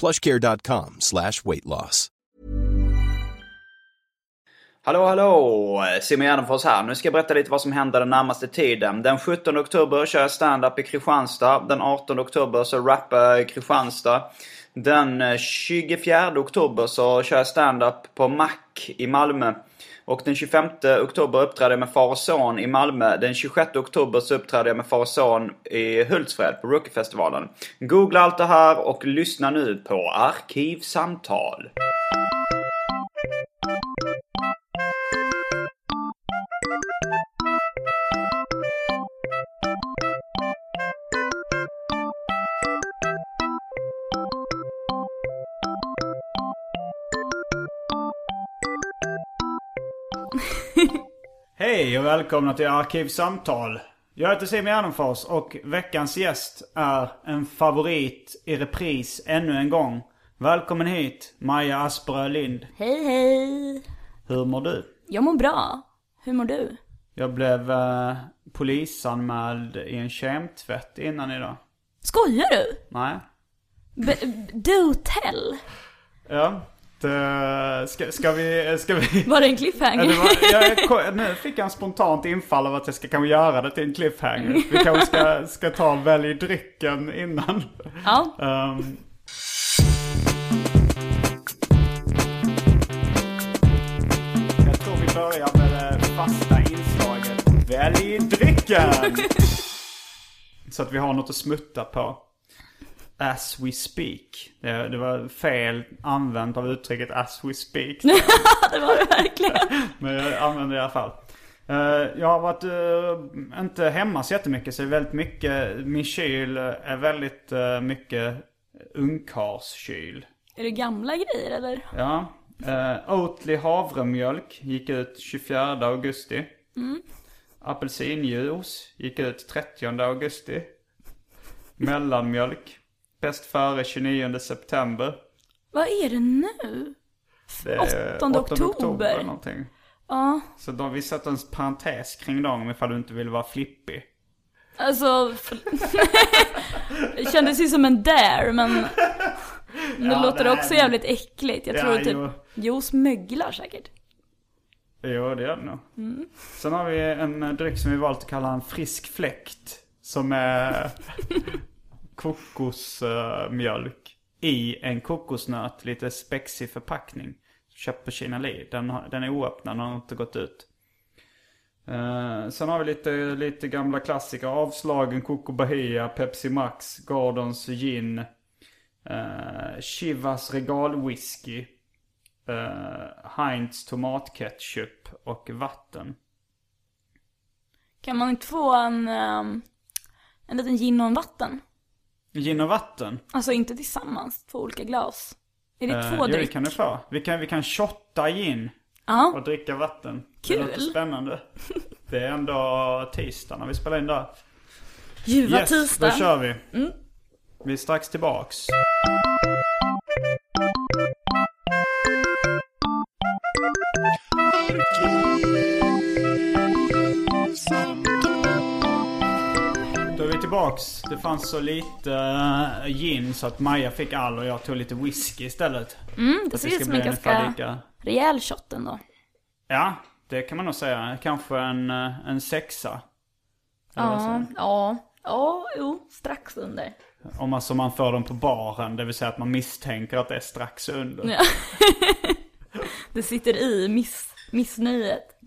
plushcare.com slash weight loss. Hallå hallå! Simon Gärdenfors här. Nu ska jag berätta lite vad som händer den närmaste tiden. Den 17 oktober kör jag stand-up i Kristianstad. Den 18 oktober så rappar jag i Kristianstad. Den 24 oktober så kör jag stand-up på Mac i Malmö. Och den 25 oktober uppträdde jag med Far och Son i Malmö. Den 26 oktober så uppträdde jag med Far och Son i Hultsfred på Rookiefestivalen. Googla allt det här och lyssna nu på Arkivsamtal. Hej och välkomna till Arkivsamtal. Jag heter Simon Gärdenfors och veckans gäst är en favorit i repris ännu en gång. Välkommen hit, Maja Asperö Lind. Hej hej! Hur mår du? Jag mår bra. Hur mår du? Jag blev eh, polisanmäld i en kemtvätt innan idag. Skojar du? Nej. B- do tell! Ja. Det, ska, ska vi... Ska vi... Var det en cliffhanger? Det var, jag, nu fick jag en spontant infall av att jag ska kanske göra det till en cliffhanger. Vi kanske ska, ska ta välj drycken innan. Ja. Um, jag tror vi börjar med det fasta inslaget. Välj drycken! Så att vi har något att smutta på. As we speak. Det, det var fel använt av uttrycket as we speak. det var det verkligen. Men jag använder det i alla fall. Eh, jag har varit eh, inte hemma så jättemycket så det är väldigt mycket, min kyl är väldigt uh, mycket ungkarlskyl. Är det gamla grejer eller? Ja. Uh, Oatly havremjölk gick ut 24 augusti. Mm. Apelsinjuice gick ut 30 augusti. Mellanmjölk. Bäst före 29 september. Vad är det nu? Det är 8 oktober. någonting. Ja, Så då, vi sätter en parentes kring dem ifall du inte vill vara flippig. alltså... det kändes ju som en dare men... Det Ja, låter nej, också men- jävligt äckligt. Jag Ja, tror typ... jo. Juice möglar säkert. Jo, det gör det nog. Mm. Sen har vi en dryck som vi valt att kalla en frisk fläkt. Som är kokosmjölk i en kokosnöt, lite spexig förpackning. Köpt på Kina Li. Den, den är oöppnad, den har inte gått ut. Uh, sen har vi lite, lite gamla klassiker. Avslagen Coco Bahia, Pepsi Max, Gordons Gin. Uh, Chivas Regal Whisky. Uh, Heinz tomatketchup och vatten. Kan man inte få en... um, en liten gin och en vatten? Gin och vatten? Alltså inte tillsammans, två olika glas. Är det Eh, två jo, det dryck? kan du få. Vi kan, vi kan shotta gin Ja. och dricka vatten. Kul. Det låter spännande. Det är ändå tisdag när vi spelar in där. Ljuva Yes, tisdag. då kör vi. Vi är strax tillbaks. Tillbaks. Det fanns så lite eh, gin så att Maja fick all och jag tog lite whisky istället. Mm, det ser ut som en ganska lika. rejäl shot ändå. Ja, det kan man nog säga. Kanske en, eh, en sexa. Ja, ja, ja, jo, strax under. Om man, som man får dem på baren, det vill säga att man misstänker att det är strax under. Ja. det sitter i miss, missnöjet.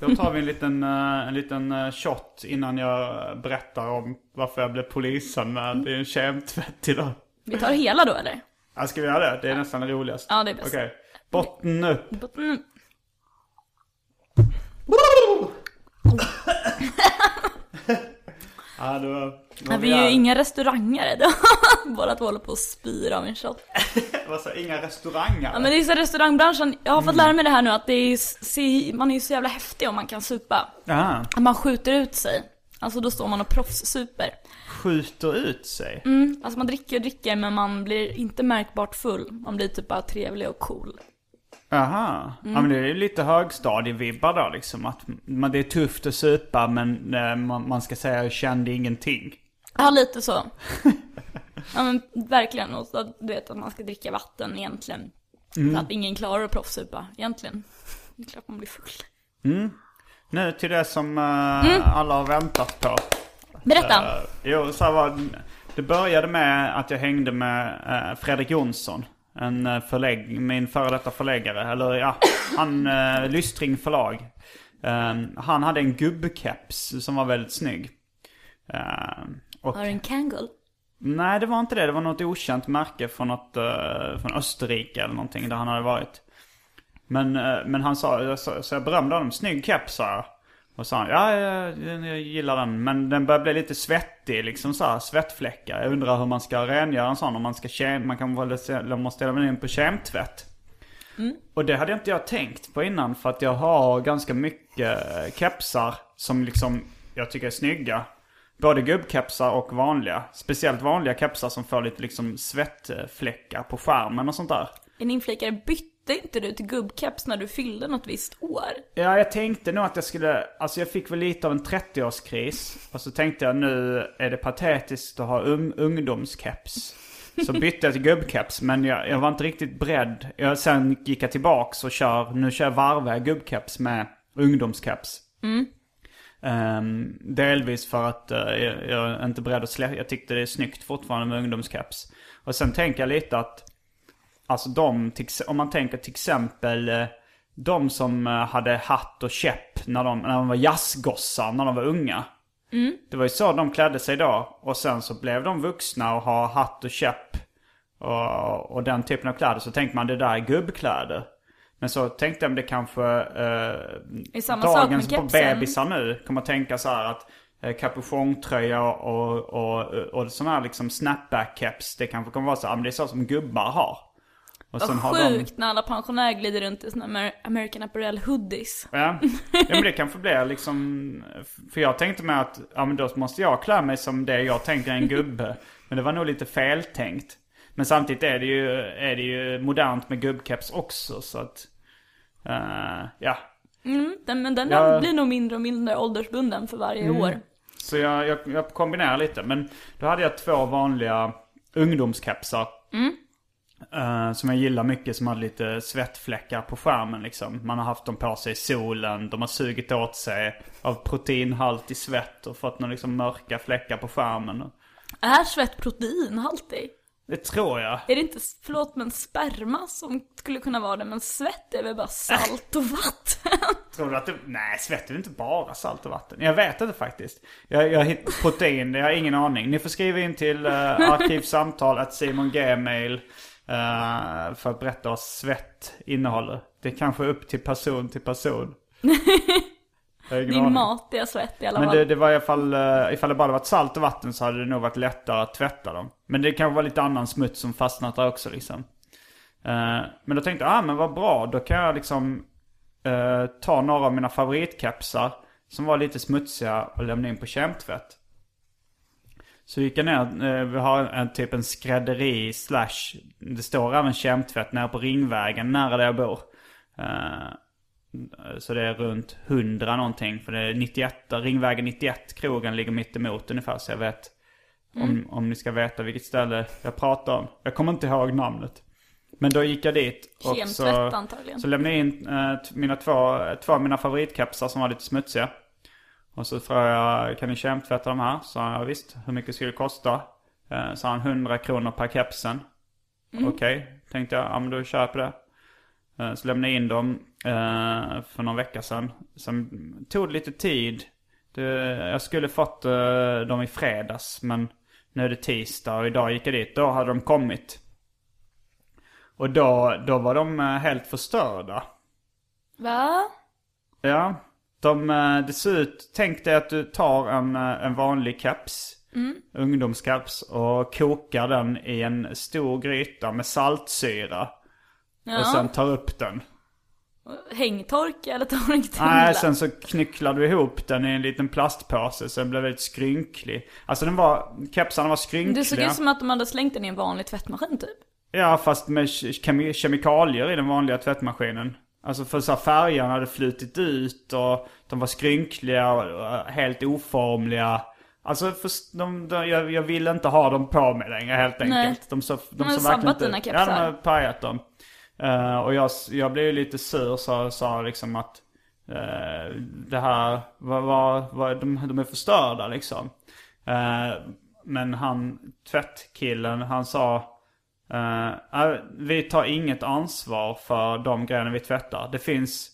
Då tar vi en liten, eh, en liten eh, shot innan jag berättar om varför jag blev polisanmäld i en kemtvätt idag. Vi tar hela då eller? Ja, ska vi göra det? Det är nästan det roligaste. Ja, det är bäst. Okej. Botten upp. Mm. Ja, då, då vi är ju inga restaurangare då. Båda två håller på att spyr av en shot. Vad sa, inga restauranger? Ja men det är så restaurangbranschen, jag har fått lära mig det här nu att det är, man är ju så jävla häftig om man kan supa. Aha. Att man skjuter ut sig. Alltså då står man och proffssuper. Skjuter ut sig? Mm, alltså man dricker och dricker men man blir inte märkbart full. Man blir typ bara trevlig och cool. Aha. Mm. Ja men det är ju lite högstadievibbar då liksom. Att man, det är tufft att supa men eh, man, man ska säga jag kände ingenting. Ja lite så. ja men verkligen. Och så, du vet att man ska dricka vatten egentligen. Så att ingen klarar att proffssupa egentligen. Det är klart man blir full. Nu till det som eh, alla har väntat på. Berätta. Eh, jo, så var, det började med att jag hängde med eh, Fredrik Jonsson. En eh, förlägg, min före detta förläggare. Eller ja, han, uh, Lystring förlag. Eh, han hade en gubbkeps som var väldigt snygg. Eh, och, Har du en Kangol? nej, det var inte det. Det var något okänt märke från, något, eh, från Österrike eller någonting där han hade varit. Men, eh, men han sa, sa- så jag berömde honom, snygg keps sa jag. Och sa han, ja jag, jag gillar den. Men den börjar bli lite svettig liksom så här, svettfläckar. Jag undrar hur man ska rengöra en sån om man ska kem, man kan väl ställa den in på kemtvätt. Och det hade inte jag tänkt på innan för att jag har ganska mycket eh, kepsar som liksom jag tycker är snygga. Både gubbkepsar och vanliga. Speciellt vanliga kepsar som får lite liksom svettfläckar på skärmen och sånt där. En inflikare, bytte inte du till gubbkeps när du fyllde något visst år? Ja, jag tänkte nog att jag skulle, alltså jag fick väl lite av en 30-årskris. Och så tänkte jag nu är det patetiskt att ha um, ungdomskeps. Så bytte jag till gubbkeps, men jag, jag var inte riktigt beredd. Jag, sen gick jag tillbaks och kör, nu kör jag varvar jag gubbkeps med ungdomskeps. Ehm, delvis för att eh, jag, jag är inte beredd att släppa, jag tyckte det är snyggt fortfarande med ungdomskeps. Och sen tänker jag lite att Alltså de, om man tänker till exempel eh, de som eh, hade hatt och käpp när de, när de var jazzgossar när de var unga. Det var ju så de klädde sig då. Och sen så blev de vuxna och har hatt och käpp och, och den typen av kläder. Så tänkte man det där är gubbkläder. Men så tänkte jag om det kanske eh, dagens kepsen. bebisar nu kommer att tänka så här att eh, kapuschongtröja och, och, och, och sån här liksom snapback-keps. Det kanske kommer vara så, ja, men det är så som gubbar har. Och Vad har de- sjukt när alla pensionärer glider runt i såna Amer- American Apparel hoodies. Ja. ja, men det kanske blir liksom... För jag tänkte med att, ja men då måste jag klä mig som det jag tänker en gubbe. Men det var nog lite feltänkt. Men samtidigt är det ju, är det ju modernt med gubbkeps också så att... eh, ja. Mm, den, men den Ja. blir nog mindre och mindre åldersbunden för varje Mm. år. Så jag, jag, jag kombinerar lite. Men då hade jag två vanliga ungdomskepsar. Eh, som jag gillar mycket som hade lite svettfläckar på skärmen liksom. Man har haft dem på sig i solen. De har sugit åt sig av proteinhalt i svett och fått några liksom mörka fläckar på skärmen. Är svett proteinhaltig? Det tror jag. Är det inte, förlåt men sperma som skulle kunna vara det, men svett är väl bara salt och vatten? Tror du att det... Nej, svett är inte bara salt och vatten? Jag vet inte faktiskt. Jag, jag hittar protein, jag har ingen aning. Ni får skriva in till uh, arkivsamtal att Simon Gmail uh, för att berätta vad svett innehåller. Det är kanske upp till person till person. Din matiga svett i alla Men fall. det, det var i alla fall, uh, ifall det bara varit salt och vatten så hade det nog varit lättare att tvätta dem. Men det kanske var lite annan smuts som fastnat där också liksom. Eh, men då tänkte jag, ah men vad bra, då kan jag liksom eh, ta några av mina favoritkepsar som var lite smutsiga och lämna in på kemtvätt. Så gick jag ner, eh, vi har en typ en skrädderi slash, det står även kemtvätt nere på Ringvägen nära där jag bor. Eh, så det är runt 100 någonting. För det är 91, Ringvägen 91, krogen ligger mitt emot ungefär. Så jag vet om, om ni ska veta vilket ställe jag pratar om. Jag kommer inte ihåg namnet. Men då gick jag dit och Kemtvätt så, antagligen. så lämnade jag in eh, mina två, två av mina favoritkepsar som var lite smutsiga. Och så frågade jag, kan ni kemtvätta de här? Så ja visst, hur mycket skulle det kosta? Eh, sa han 100 kronor per kepsen. Okej, tänkte jag. Ja men då på det. Eh, så lämnade jag in dem eh, för någon vecka sedan. Sen tog det lite tid. Det, jag skulle fått eh, dem i fredags men nu är det tisdag och idag gick jag dit. Då hade de kommit. Och då, då var de helt förstörda. Va? Ja, de, eh, det ser ut, tänk dig att du tar en, eh, en vanlig keps, ungdomskeps och kokar den i en stor gryta med saltsyra. Ja. Och sen tar upp den. Hängtorka eller torktumla? Nej, sen så knycklar du ihop den i en liten plastpåse så den blev väldigt skrynklig. Alltså den var, kepsarna var skrynkliga. Det såg ut som att de hade slängt den i en vanlig tvättmaskin typ. Ja, fast med kemi- kemikalier i den vanliga tvättmaskinen. Alltså för så här, färgerna hade flutit ut och de var skrynkliga och och helt oformliga. Alltså för, de, de, jag, jag ville inte ha dem på mig längre helt Nej. enkelt. De, så, de, De sabbat verkligen dina inte, kepsar. Ja, de har pajat dem. Eh, och jag, jag blev ju lite sur så sa liksom att eh, det här, var, var, var, de, de är förstörda liksom. Eh, men han, tvättkillen, han sa Uh, vi tar inget ansvar för de grejerna vi tvättar. Det finns,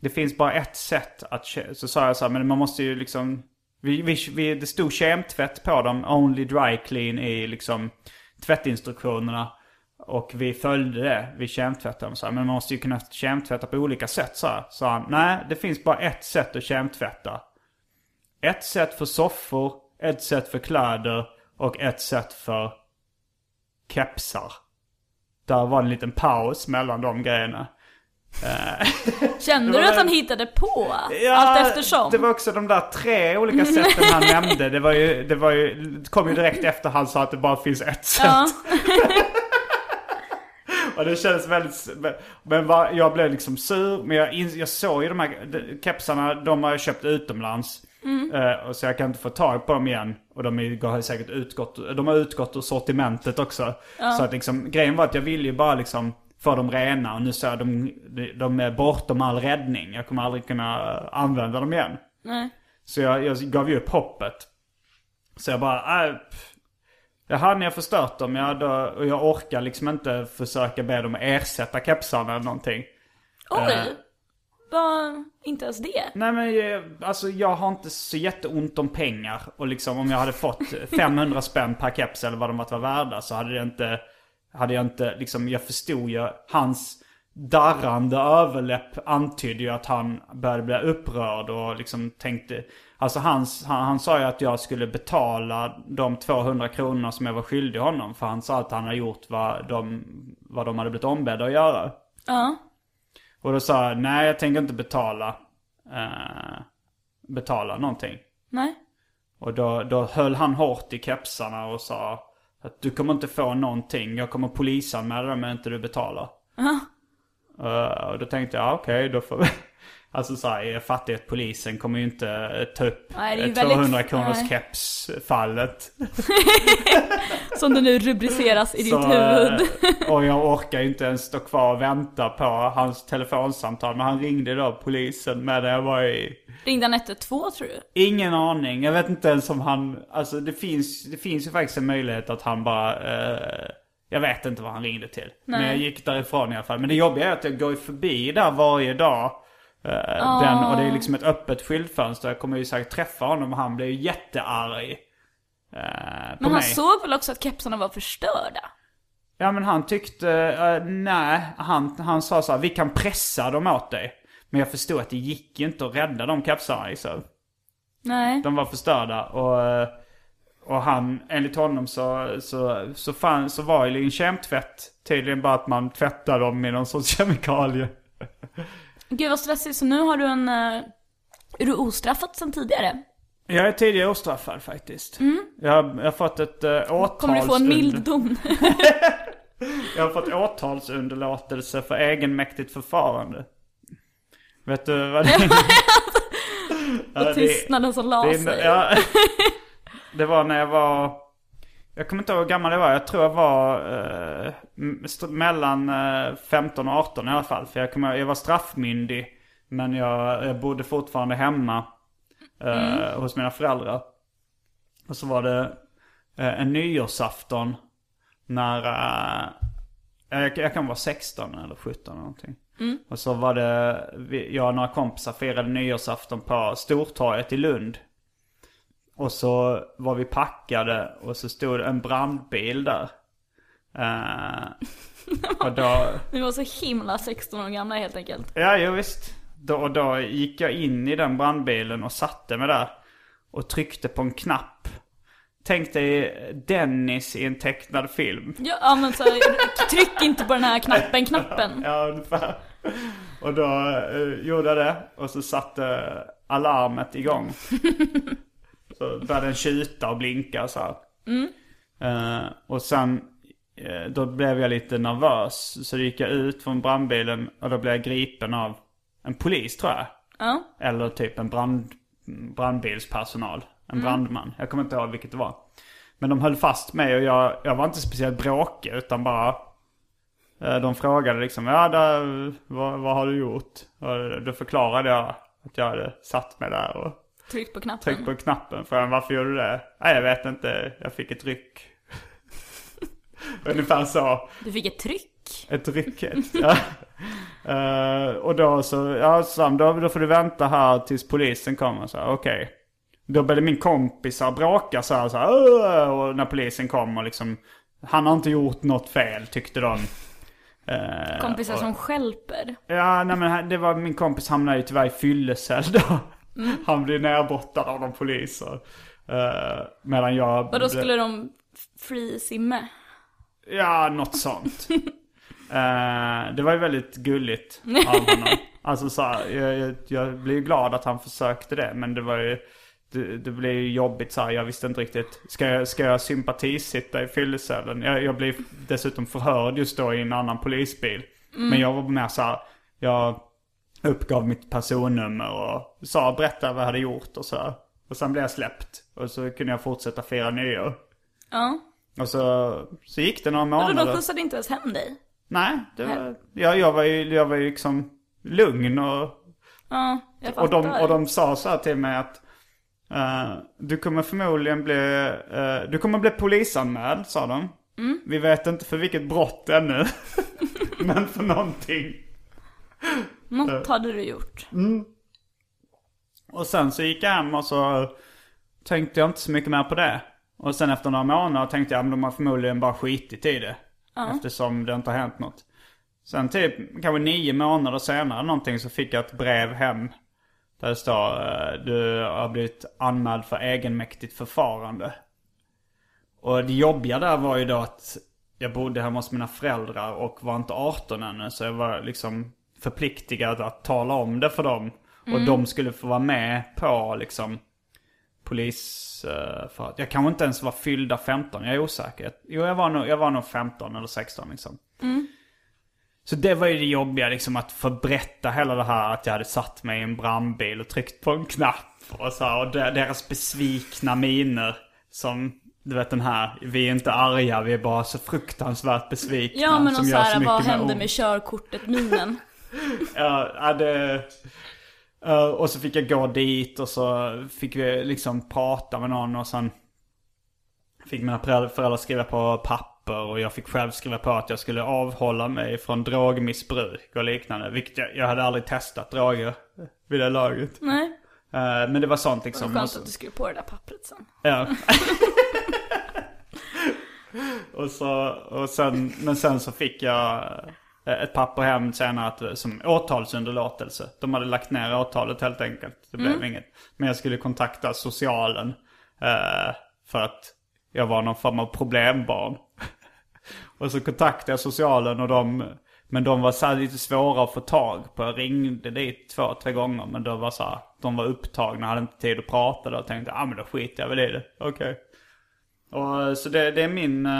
det finns bara ett sätt att, så sa jag så här, men man måste ju liksom, vi, vi, vi, det stod kemtvätt på dem, only dry clean i liksom tvättinstruktionerna. Och vi följde det, vi kemtvättade dem så här, men man måste ju kunna kemtvätta på olika sätt så här. Så han, nej det finns bara ett sätt att kemtvätta. Ett sätt för soffor, ett sätt för kläder och ett sätt för kepsar. Där var en liten paus mellan de grejerna. Kände Det du att han hittade på? Allt eftersom? det var också de där tre olika sätten han nämnde. Det var ju, det var ju, det kom ju direkt efter han sa att det bara finns ett sätt. Ja. Och det kändes väldigt... Men jag blev liksom sur. Men jag, jag såg ju de här kepsarna, de har jag köpt utomlands. Eh, och så jag kan inte få tag på dem igen. Och de har säkert utgått, de har utgått ur sortimentet också. Så att liksom, grejen var att jag ville ju bara liksom få dem rena. Och nu så är de, de är bortom all räddning. Jag kommer aldrig kunna använda dem igen. Nej. Så jag, jag gav ju upp hoppet. Så jag bara, äh. Jaha, ni har förstört dem. Ja, då, och jag orkar liksom inte försöka be dem ersätta kepsarna eller någonting. Oj! Eh. Var inte ens det? Nej men jag- alltså jag har inte så jätteont om pengar. Och liksom om jag hade fått 500 spänn per keps eller vad de var värda så hade det inte... Hade jag inte liksom, jag förstod ju hans darrande överläpp antydde ju att han började bli upprörd och liksom tänkte... Alltså hans, han, han sa ju att jag skulle betala de 200 kronorna som jag var skyldig honom. För han sa att han hade gjort vad de, vad de hade blivit ombedda att göra. Ja. Och då sa jag, nej jag tänker inte betala, eh, betala någonting. Nej. Och då, då höll han hårt i kepsarna och sa att du kommer inte få någonting. Jag kommer polisanmäla dig om inte du betalar. Eh, och då tänkte jag, okej då får vi... Alltså så här, polisen kommer ju inte eh, ta upp Nej, det är ju eh, 200 väldigt- kronors keps-fallet. Som det nu rubriceras i ditt Så, huvud. eh, och jag orkar ju inte ens stå kvar och vänta på hans telefonsamtal. Men han ringde då polisen med det jag var i... Ringde han 112 tror du? Ingen aning. Jag vet inte ens om han... Alltså det finns, det finns ju faktiskt en möjlighet att han bara... Eh, jag vet inte vad han ringde till. Men Nej. jag gick därifrån i alla fall. Men det jobbiga är att jag går förbi där varje dag. Eh, den, och det är liksom ett öppet skyltfönster. Jag kommer ju säkert träffa honom och han blir ju jättearg. Eh, Men han mig. såg väl också att kepsarna var förstörda? Ja men han tyckte, eh, nej, han, han sa så här, vi kan pressa dem åt dig. Men jag förstod att det gick ju inte att rädda de kepsarna liksom. Nej. De var förstörda och, eh, och han, enligt honom så, så, så, fan, så var ju en kemtvätt tydligen bara att man tvättar dem med någon sorts kemikalie. Gud vad stressigt, så nu har du en... eh, är du ostraffad sen tidigare? Jag är tidigare ostraffad faktiskt. Jag, har, jag har fått ett uh, åtals... Kommer du få en mild dom? Jag har fått åtalsunderlåtelse för egenmäktigt förfarande. Vet du vad det är? Och tystnaden som la det, sig. ja, det var när jag var... Jag kommer inte ihåg hur gammal jag var. Jag tror jag var eh, mellan eh, 15 och 18 i alla fall. För jag, kommer, jag var straffmyndig. Men jag, jag bodde fortfarande hemma eh, hos mina föräldrar. Och så var det eh, en nyårsafton när... jag, jag kan vara 16 eller 17 eller någonting. Och så var det, jag och några kompisar firade nyårsafton på Stortorget i Lund. Och så var vi packade och så stod en brandbil där. Eh, och då... Vi var så himla 16 år gamla helt enkelt. Ja, jo, visst. Då, och då gick jag in i den brandbilen och satte mig där. Och tryckte på en knapp. Tänk dig Dennis i en tecknad film. Ja, ja men så tryck inte på den här knappen, knappen. Ja, ungefär. Och då eh, gjorde jag det. Och så satte alarmet igång. så började den tjuta och blinka så här. Eh, och sen eh, då blev jag lite nervös. Så gick jag ut från brandbilen och då blev jag gripen av en polis tror jag. Ja. Eller typ en brand, brandbilspersonal. En brandman. Jag kommer inte ihåg vilket det var. Men de höll fast mig och jag, jag var inte speciellt bråkig utan bara... eh, De frågade liksom, ja där, vad, vad har du gjort? Och då förklarade jag att jag hade satt mig där och Tryck på knappen. tryckt på knappen. Frågade varför gjorde du det? Nej jag vet inte, jag fick ett ryck. Ungefär så. Du fick ett tryck. Ett rycket. ja. Eh, och då så, ja Sam, då, då får du vänta här tills polisen kommer. Så okej. Då började min kompisar bråka så här, så här och när polisen kom och liksom, han har inte gjort något fel tyckte de. Eh, Kompisar och- som skälper. Ja, nej men det var min kompis hamnade ju tyvärr i fyllecell då. Mm. Han blev nerbrottad av de poliser. Uh, medan jag... Och då blev- skulle de free simma. Ja, något sånt. Eh, det var ju väldigt gulligt av honom. Alltså så här, jag, jag, jag blev glad att han försökte det. Men det var ju, det, det blev ju jobbigt så här. Jag visste inte riktigt. Ska jag, ska jag sympatisitta i fyllecellen? Jag, jag blev dessutom förhörd just då i en annan polisbil. Men jag var mer så här, jag uppgav mitt personnummer och sa, berätta vad jag hade gjort och så. här. Och sen blev jag släppt. Och så kunde jag fortsätta fira nyår. Ja. Och så, så gick det några månader. de skjutsade inte ens hem dig? Nej, det var, jag, jag, var ju, jag var ju liksom lugn och, Ja, jag fattar. och, de, och de sa så här till mig att eh, du kommer förmodligen bli, eh, du kommer bli polisanmäld, sa de. Vi vet inte för vilket brott ännu. Men för någonting. Något hade du gjort. Och sen så gick jag hem och så tänkte jag inte så mycket mer på det. Och sen efter några månader tänkte jag att de har förmodligen bara skitit i det. Eftersom det inte har hänt något. Sen typ kanske nio månader senare någonting så fick jag ett brev hem. Där det står eh, du har blivit anmäld för egenmäktigt förfarande. Och det jobbiga där var ju då att jag bodde hemma hos mina föräldrar och var inte 18 ännu. Så jag var liksom förpliktigad att tala om det för dem. Och de skulle få vara med på liksom polis... eh, För att jag kanske inte ens var fyllda 15, jag är osäker. Jo, jag var nog, jag var nog 15 eller 16 liksom. Så det var ju det jobbiga liksom att få berätta hela det här att jag hade satt mig i en brandbil och tryckt på en knapp. Och så här, och de- deras besvikna miner. Som, du vet den här, vi är inte arga, vi är bara så fruktansvärt besvikna. Ja men som och gör såhär, mycket vad hände med körkortet minen? Ja, det... och så fick jag gå dit och så fick vi liksom prata med någon och sen fick mina föräldrar skriva på papper och jag fick själv skriva på att jag skulle avhålla mig från drogmissbruk och liknande. Vilket jag, jag hade aldrig testat droger vid det laget. Nej. Eh, men det var sånt liksom. skönt Och så- att du skrev på det där pappret sen. Ja. och så, och sen, men sen så fick jag ett papper hem senare att, som åtalsunderlåtelse. De hade lagt ner åtalet helt enkelt. Det blev inget. Men jag skulle kontakta socialen. Eh, för att jag var någon form av problembarn. och så kontaktade jag socialen och de, men de var så lite svåra att få tag på. Jag ringde dit två, tre gånger men då var så här, de var upptagna, hade inte tid att prata då. Och tänkte, ja ah, men då skiter jag väl i det. Okej. Och så det, det är min... eh,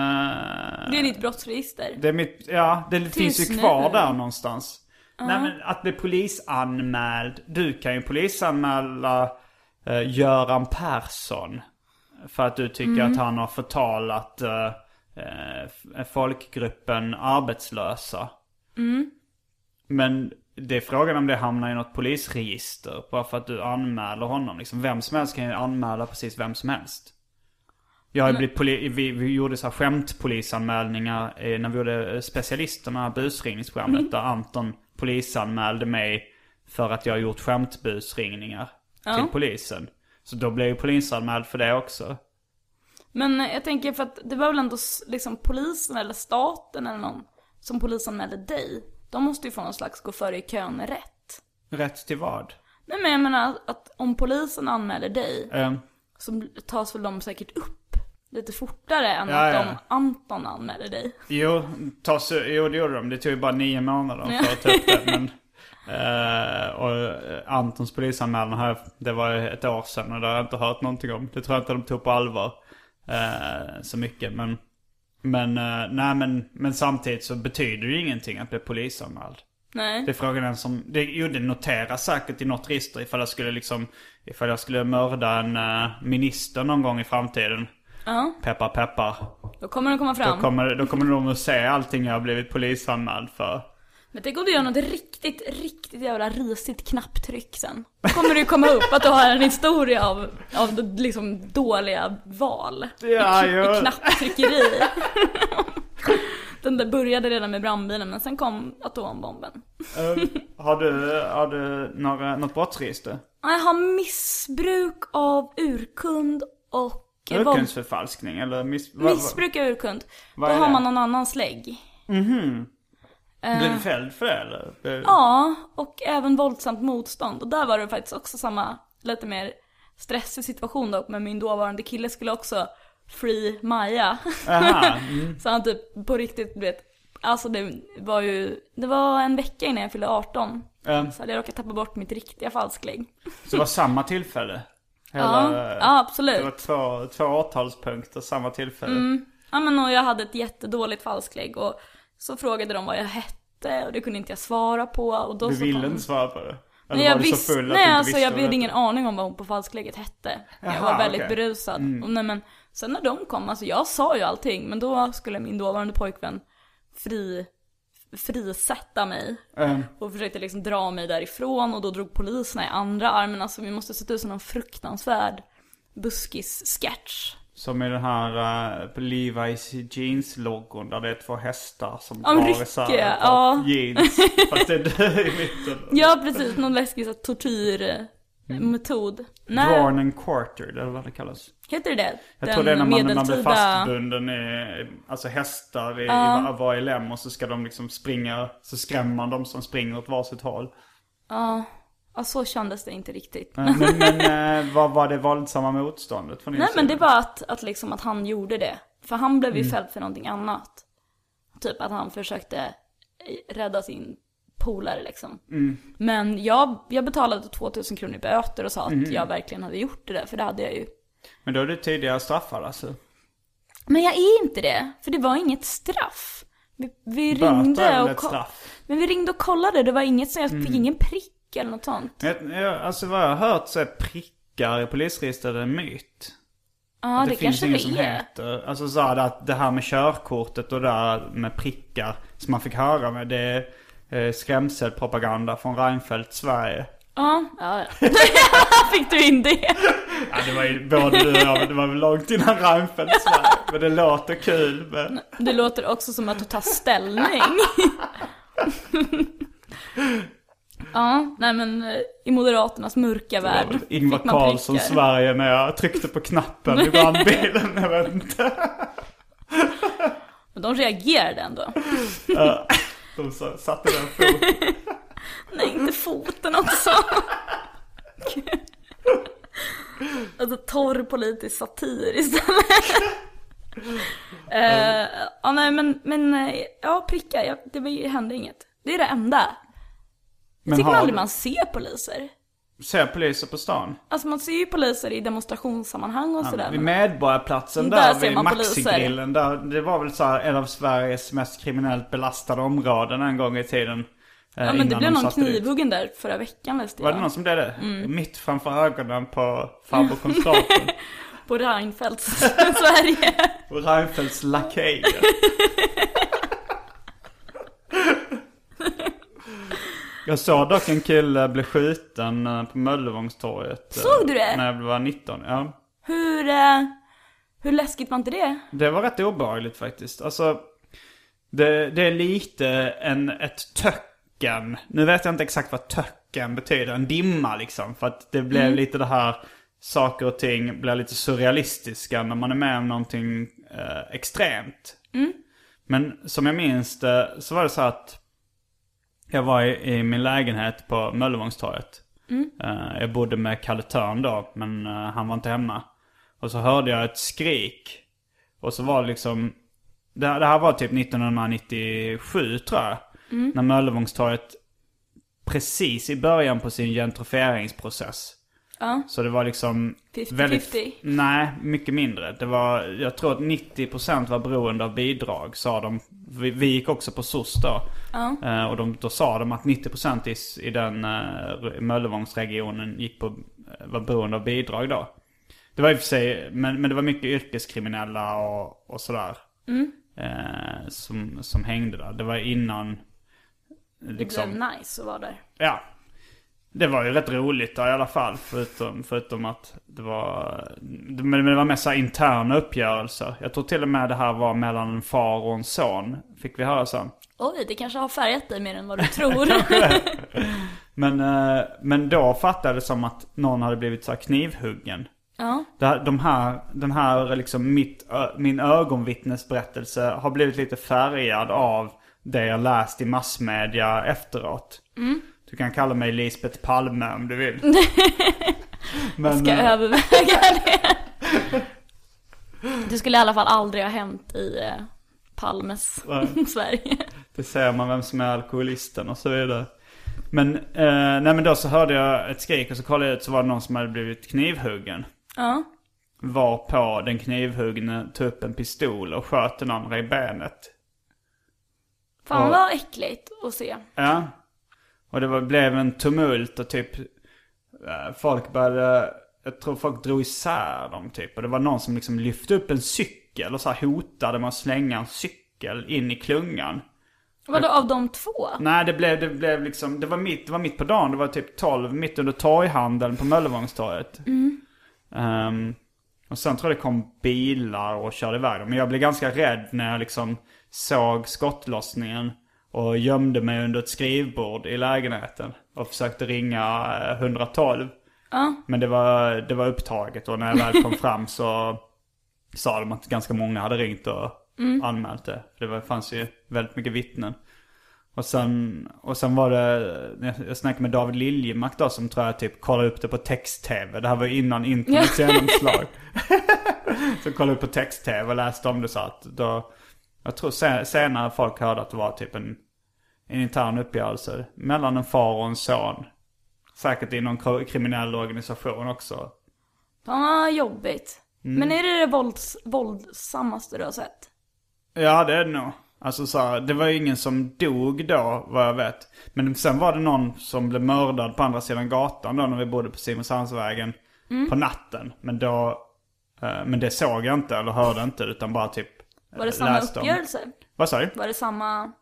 Det är ditt brottsregister. det är mitt, ja det finns ju nu. kvar där någonstans. Nej men att bli polisanmäld. Du kan ju polisanmäla uh, Göran Persson. För att du tycker att han har förtalat uh, uh, folkgruppen arbetslösa. Men det är frågan om det hamnar i något polisregister. Bara för att du anmäler honom. Liksom, vem som helst kan ju anmäla precis vem som helst. Jag har blivit poli- vi, vi gjorde så här skämtpolisanmälningar eh, när vi gjorde eh, specialisterna, busringningsprogrammet. Där Anton polisanmälde mig för att jag har gjort skämtbusringningar till polisen. Så då blev jag polisanmäld för det också. Men jag tänker för att det var väl ändå liksom polisen eller staten eller någon som polisanmälde dig. De måste ju få någon slags gå före i kön rätt. Rätt till vad? Nej men jag menar att om polisen anmäler dig Eh, så tas väl de säkert upp lite fortare än Ja, att ja. om Anton anmäler dig. jo, tas, jo, det gjorde de. Det tog ju bara nio månader för att ta upp det. Men, eh, och eh, Antons polisanmälan här, det var ett år sedan och det har jag inte hört någonting om. Det tror jag inte de tog på allvar eh, så mycket. Men, men, eh, nej, men, men samtidigt så betyder det ingenting att bli polisanmäld. Nej. Det är frågan är som, det, jo det noteras säkert i något register ifall jag skulle liksom, ifall jag skulle mörda en eh, minister någon gång i framtiden. Ja, Peppar peppar. då kommer det komma fram. Då kommer, då kommer de att se allting jag har blivit polisanmäld för. Men tänk om du gör något riktigt, riktigt jävla risigt knapptryck sen. Då kommer det ju komma upp att du har en historia av, av liksom dåliga val. Ja, I, ja. I knapptryckeri. Den där började redan med brandbilen men sen kom atombomben. Eh, har du, har du några, något brottsregister? Jag har missbruk av urkund och Urkundsförfalskning eller miss, Missbruk av urkund. Då har man någon annans lägg. Blev du fälld för det eller? Ja, och även våldsamt motstånd. Och där var det faktiskt också samma, lite mer stressig situation dock. Men min dåvarande kille skulle också free Maja. Mm. Så han typ på riktigt, du vet. Alltså det var ju, det var en vecka innan jag fyllde 18. Eh, Så hade jag råkat tappa bort mitt riktiga falsklägg. så det var samma tillfälle? Ja, Hela- ja Det var absolut. två, två åtalspunkter samma tillfälle. Ja men och jag hade ett jättedåligt falsklägg och så frågade de vad jag hette och det kunde inte jag svara på och då Du ville inte svara på det? Eller Nej, jag att nej du alltså jag hade ingen aning om vad hon på falsklägget hette. jag Jaha, var väldigt. Mm. berusad. Och nej, men sen när de kom, alltså jag sa ju allting, men då skulle min dåvarande pojkvän fri, frisätta mig. Eh, Och försökte liksom dra mig därifrån och då drog poliserna i andra armen. Alltså vi måste sett ut som någon fruktansvärd buskis-sketch. Som i den här uh, Levi's jeans-loggon där det är två hästar som Ja, drar isär ja. jeans. Fast det är du i mitten. Ja precis, någon läskig tortyrmetod. Nej, Drawn and quartered eller vad det kallas. Heter det det? Jag tror det är när man, man blir fastbunden i, alltså hästar i, i var- varje lem och så ska de liksom springa, så skrämmer man dem som springer åt varsitt håll. Ja, ja, så kändes det inte riktigt. Men, men, men eh, vad var det våldsamma motståndet från din Nej men sida? det var att, att liksom att han gjorde det. För han blev ju Mm. fälld för någonting annat. Typ att han försökte eh, rädda sin polare liksom. Mm. Men jag, jag betalade 2000 kronor i böter och sa att Mm. jag verkligen hade gjort det där, för det hade jag ju. Men då är du tidigare straffad alltså? Men jag är inte det, för det var inget straff. Vi, vi ringde och straff? Men vi ringde och kollade, det var inget så jag Mm. fick ingen prick eller något sånt. Jag, jag, alltså vad jag har hört så är prickar i polisregistret en myt. Ja, Att det, det, finns kanske ingen det som är. heter, alltså så här, att det här med körkortet och det här med prickar som man fick höra med det är eh, skrämselpropaganda från Reinfeldt Sverige. Ja, ja, ja. fick du in det? Ja det var ju både du och jag, men det var väl långt innan Reinfeldt Sverige. Men det låter kul med... Det låter också som att du tar ställning. ja, nej men eh, i Moderaternas mörka värld Ingvar fick man Carlsson. Sverige när jag tryckte på knappen i brandbilen. Jag vet inte. Men de reagerade ändå. Ja, De sa- satte den foten. Nej, inte foten också. alltså torr politisk satir istället. uh, ja, nej men, men ja, prickar, ja, det var- hände inget. Det är det enda. Jag Men tycker har aldrig man ser poliser. Ser poliser på stan? Alltså man ser ju poliser i demonstrationssammanhang och sådär. Vid Medborgarplatsen Där där, vid. Maxigrillen. Där, det var väl så en av Sveriges mest kriminellt belastade områden en gång i tiden. Eh, Ja men det blev någon knivhuggen där förra veckan läste Var jag. det någon som blev det? Mm. Mitt framför ögonen på farbror konstapeln. På Reinfeldts Sverige. och Reinfeldts lakejer. Jag såg dock en kille bli skjuten eh, på Möllevångstorget. eh, Såg du det? När jag var 19, ja. Hur, Hur läskigt var inte det? Det var rätt obehagligt faktiskt. Alltså, det, det är lite en, ett töcken. Nu vet jag inte exakt vad töcken betyder. En dimma liksom. För att det blev lite det här, saker och ting blir lite surrealistiska när man är med om någonting eh, extremt. Men som jag minns det så var det så att jag var i, i min lägenhet på Möllevångstorget. Eh, jag bodde med Kalle Törn då, men eh, han var inte hemma. Och så hörde jag ett skrik. Och så var det liksom... Det, det här var typ 1997 tror jag. När Möllevångstorget precis i början på sin gentrifieringsprocess. Ja. Så det var liksom 50-50? väldigt... Nej, mycket mindre. Det var, jag tror att 90% var beroende av bidrag, sa de. Vi, vi gick också på SOS då. Eh, och de, då sa de att 90% i, i den uh, Möllevångsregionen gick på, eh, var beroende av bidrag då. Det var i och för sig, men, men det var mycket yrkeskriminella och, och sådär. Eh, som, som hängde där. Det var innan... Liksom, Det blev nice att vara där. Ja. Det var ju rätt roligt där i alla fall. Förutom, förutom att det var... Men det var mest så interna uppgörelser. Jag tror till och med det här var mellan en far och en son. Fick vi höra sen. Oj, det kanske har färgat dig mer än vad du tror. Men, eh, men då fattade det som att någon hade blivit så knivhuggen. ja. Det de här, den här liksom mitt, min ögonvittnesberättelse har blivit lite färgad av det jag läst i massmedia efteråt. Du kan kalla mig Lisbeth Palme om du vill. Men, Ska eh, överväga det. Det skulle i alla fall aldrig ha hänt i eh, Palmes Sverige. Det ser man vem som är alkoholisten och så vidare. Men, eh, nej men då så hörde jag ett skrik och så kollade jag ut så var det någon som hade blivit knivhuggen. Ja. Var på den knivhuggne tog upp en pistol och sköt den andra i benet. Fan vad äckligt att se. Ja. Och det var, blev en tumult och typ eh, folk började, jag tror folk drog isär dem typ. Och det var någon som liksom lyfte upp en cykel och så här hotade med att slänga en cykel in i klungan. Vadå av de två? Nej, det blev, det blev liksom, det var mitt, det var mitt på dagen. Det var typ 12, mitt under torghandeln på Möllevångstorget. Ehm, och sen tror jag det kom bilar och körde iväg dem. Men jag blev ganska rädd när jag liksom såg skottlossningen. Och gömde mig under ett skrivbord i lägenheten. Och försökte ringa eh, 112. Men det var, det var upptaget och när jag väl kom fram så sa de att ganska många hade ringt och anmält det. Det var, fanns ju väldigt mycket vittnen. Och sen, och sen var det, jag snackade med David Liljemark då som tror jag typ kollade upp det på text-tv. Det här var innan internets genomslag. så kollade upp på text-tv och läste om det så att då, jag tror se- senare folk hörde att det var typ en, en intern uppgörelse mellan en far och en son. Säkert i någon kr- kriminell organisation också. Fan vad jobbigt. Mm. Men är det det vålds, våldsammaste du har sett? Ja det är det nog. Alltså så här, det var ju ingen som dog då vad jag vet. Men sen var det någon som blev mördad på andra sidan gatan då när vi bodde på Simrishamnsvägen. På natten. Men då, eh, men det såg jag inte eller hörde inte utan bara typ Var det samma läste om. uppgörelse? Vad sa du? Var det samma...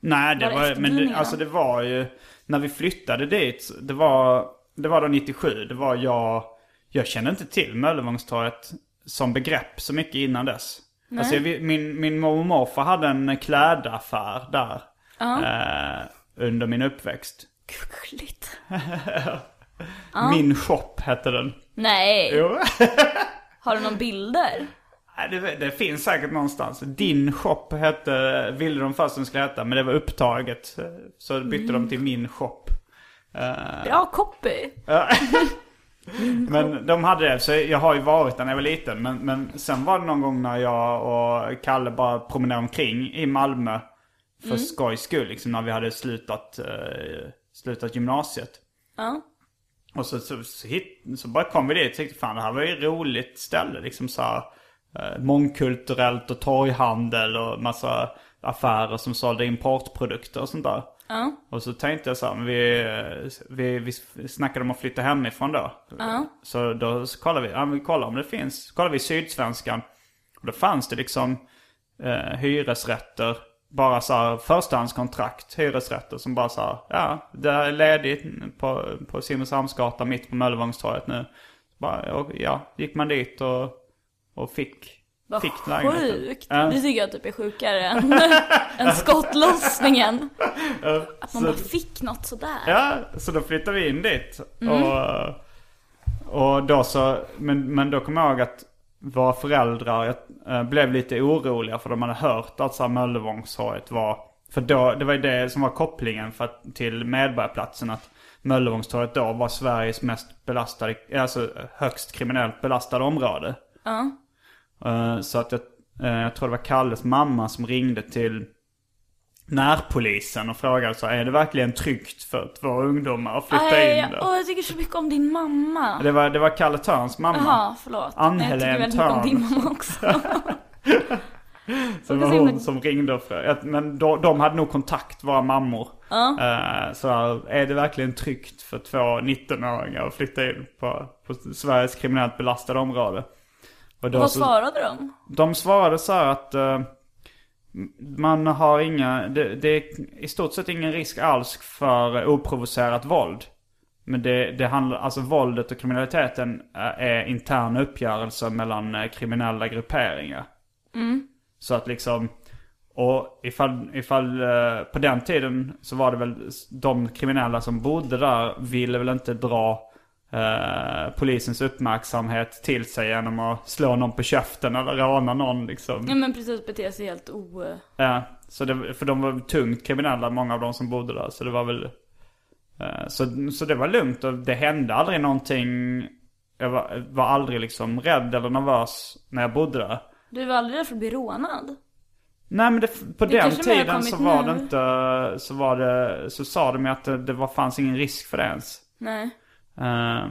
Nej, det Var det var, men det, alltså det var ju, när vi flyttade dit, det var, det var då 97, det var jag, jag kände inte till Möllevångstorget som begrepp så mycket innan dess. Alltså jag, min, min mormor och morfar hade en klädaffär där. Eh, under min uppväxt. Gulligt. Min shop hette den. Nej. Jo. Har du någon bilder? Det, det finns säkert någonstans. Din shop hette, ville de först den skulle heta, men det var upptaget. Så bytte de till min shop. Bra copy. Men de hade det, så jag har ju varit där när jag var liten. Men, men sen var det någon gång när jag och Kalle bara promenerade omkring i Malmö. För skojs skull, liksom när vi hade slutat, eh, slutat gymnasiet. Ja. Och så, så, så, hit, så bara kom vi dit och tänkte fan det här var ju ett roligt ställe. Liksom så här, eh, mångkulturellt och torghandel och massa affärer som sålde importprodukter och sånt där. Ja. Och så tänkte jag så här, men vi, vi, vi snackade om att flytta hemifrån då. Så då så kollade vi, ja vi kollar om det finns. Så kollade vi Sydsvenskan. Och då fanns det liksom eh, hyresrätter. Bara så här förstahandskontrakt, hyresrätter som bara så här, ja det är ledigt på, på Simrishamnsgatan mitt på Möllevångstorget nu. Bara, och, ja, gick man dit och, och fick Vad fick sjukt. Ja. Det tycker jag typ är sjukare än, än skottlossningen. Att man så- bara fick något sådär. Ja, så då flyttade vi in dit. Och, och då så, men, men då kom jag ihåg att våra föräldrar eh, blev lite oroliga för de hade hört att så Möllevångstorget var... För då, det var ju det som var kopplingen för till Medborgarplatsen. Att Möllevångstorget då var Sveriges mest belastade, alltså högst kriminellt belastade område. Ja. Eh, Så att jag, eh, jag tror det var Kalles mamma som ringde till närpolisen och frågade så är det verkligen tryggt för två ungdomar att flytta Aj, in där? åh, jag tycker så mycket om din mamma. Det var, det var Kalle Törns mamma. Jaha, förlåt. Ann-Helén Nej, jag tycker väldigt mycket om Törn. din mamma också. Så det var hon som ringde och frågade. Men de, de hade nog kontakt, våra mammor. Eh, Så är det verkligen tryggt för två 19-åringar att flytta in på, på Sveriges kriminellt belastade område? Och då Vad svarade de? De svarade så här att eh, man har inga, det, det är i stort sett ingen risk alls för oprovocerat våld. Men det, det handlar, alltså våldet och kriminaliteten är, är interna uppgörelser mellan eh, kriminella grupperingar. Så att liksom, och ifall, ifall eh, på den tiden så var det väl de kriminella som bodde där ville väl inte dra eh, polisens uppmärksamhet till sig genom att slå någon på käften eller råna någon liksom. Ja men precis, bete sig helt o... Ja, så det, för de var tungt kriminella, många av de som bodde där. Så det var väl... eh, Så, så det var lugnt och det hände aldrig någonting. Jag var, var aldrig liksom rädd eller nervös när jag bodde där. Du var aldrig rädd för att bli rånad? Nej men det, på Det den tiden så var nu. det inte, så var det, så sa de att det, det var, fanns ingen risk för det ens. Nej. Eh,